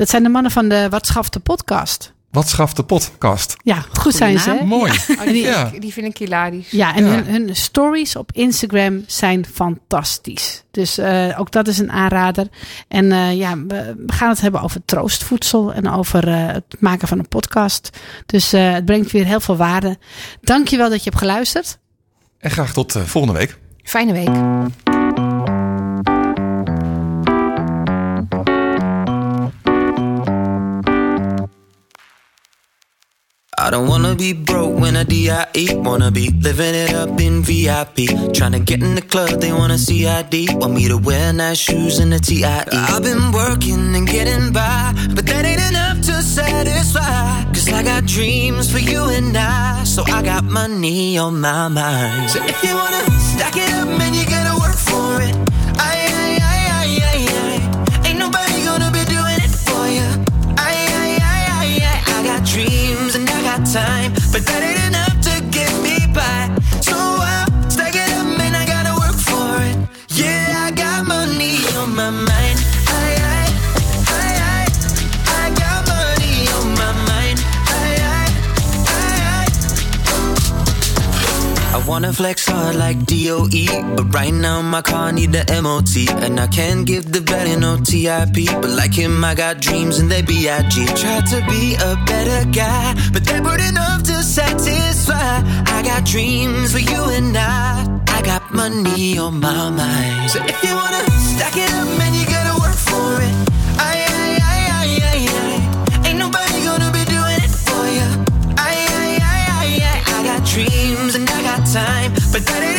Dat zijn de mannen van de Wat Schaft de podcast. Wat schaft de podcast? Ja, goed zijn ze. hè? Mooi. Oh, die, Ja. vind ik- die vind ik hilarisch. Ja, en Ja. Hun, hun stories op Instagram zijn fantastisch. Dus eh, ook dat is een aanrader. En eh, ja, we, we gaan het hebben over troostvoedsel en over eh, het maken van een podcast. Dus eh, het brengt weer heel veel waarde. Dankjewel dat je hebt geluisterd. En graag tot volgende week. Fijne week. I don't wanna be broke when I DIE. Wanna be living it up in VIP. Tryna get in the club, they wanna CID. Want me to wear nice shoes and a TIE. I've been working and getting by, but that ain't enough to satisfy. Cause I got dreams for you and I. So I got money on my mind. So if you wanna stack it up, man, you gotta wanna flex hard like DOE, but right now my car need the MOT, and I can't give the better no TIP. But like him, I got dreams and they BIG. Try to be a better guy, but they put enough to satisfy. I got dreams for you and I. I got money on my mind. So if you wanna stack it up, man, But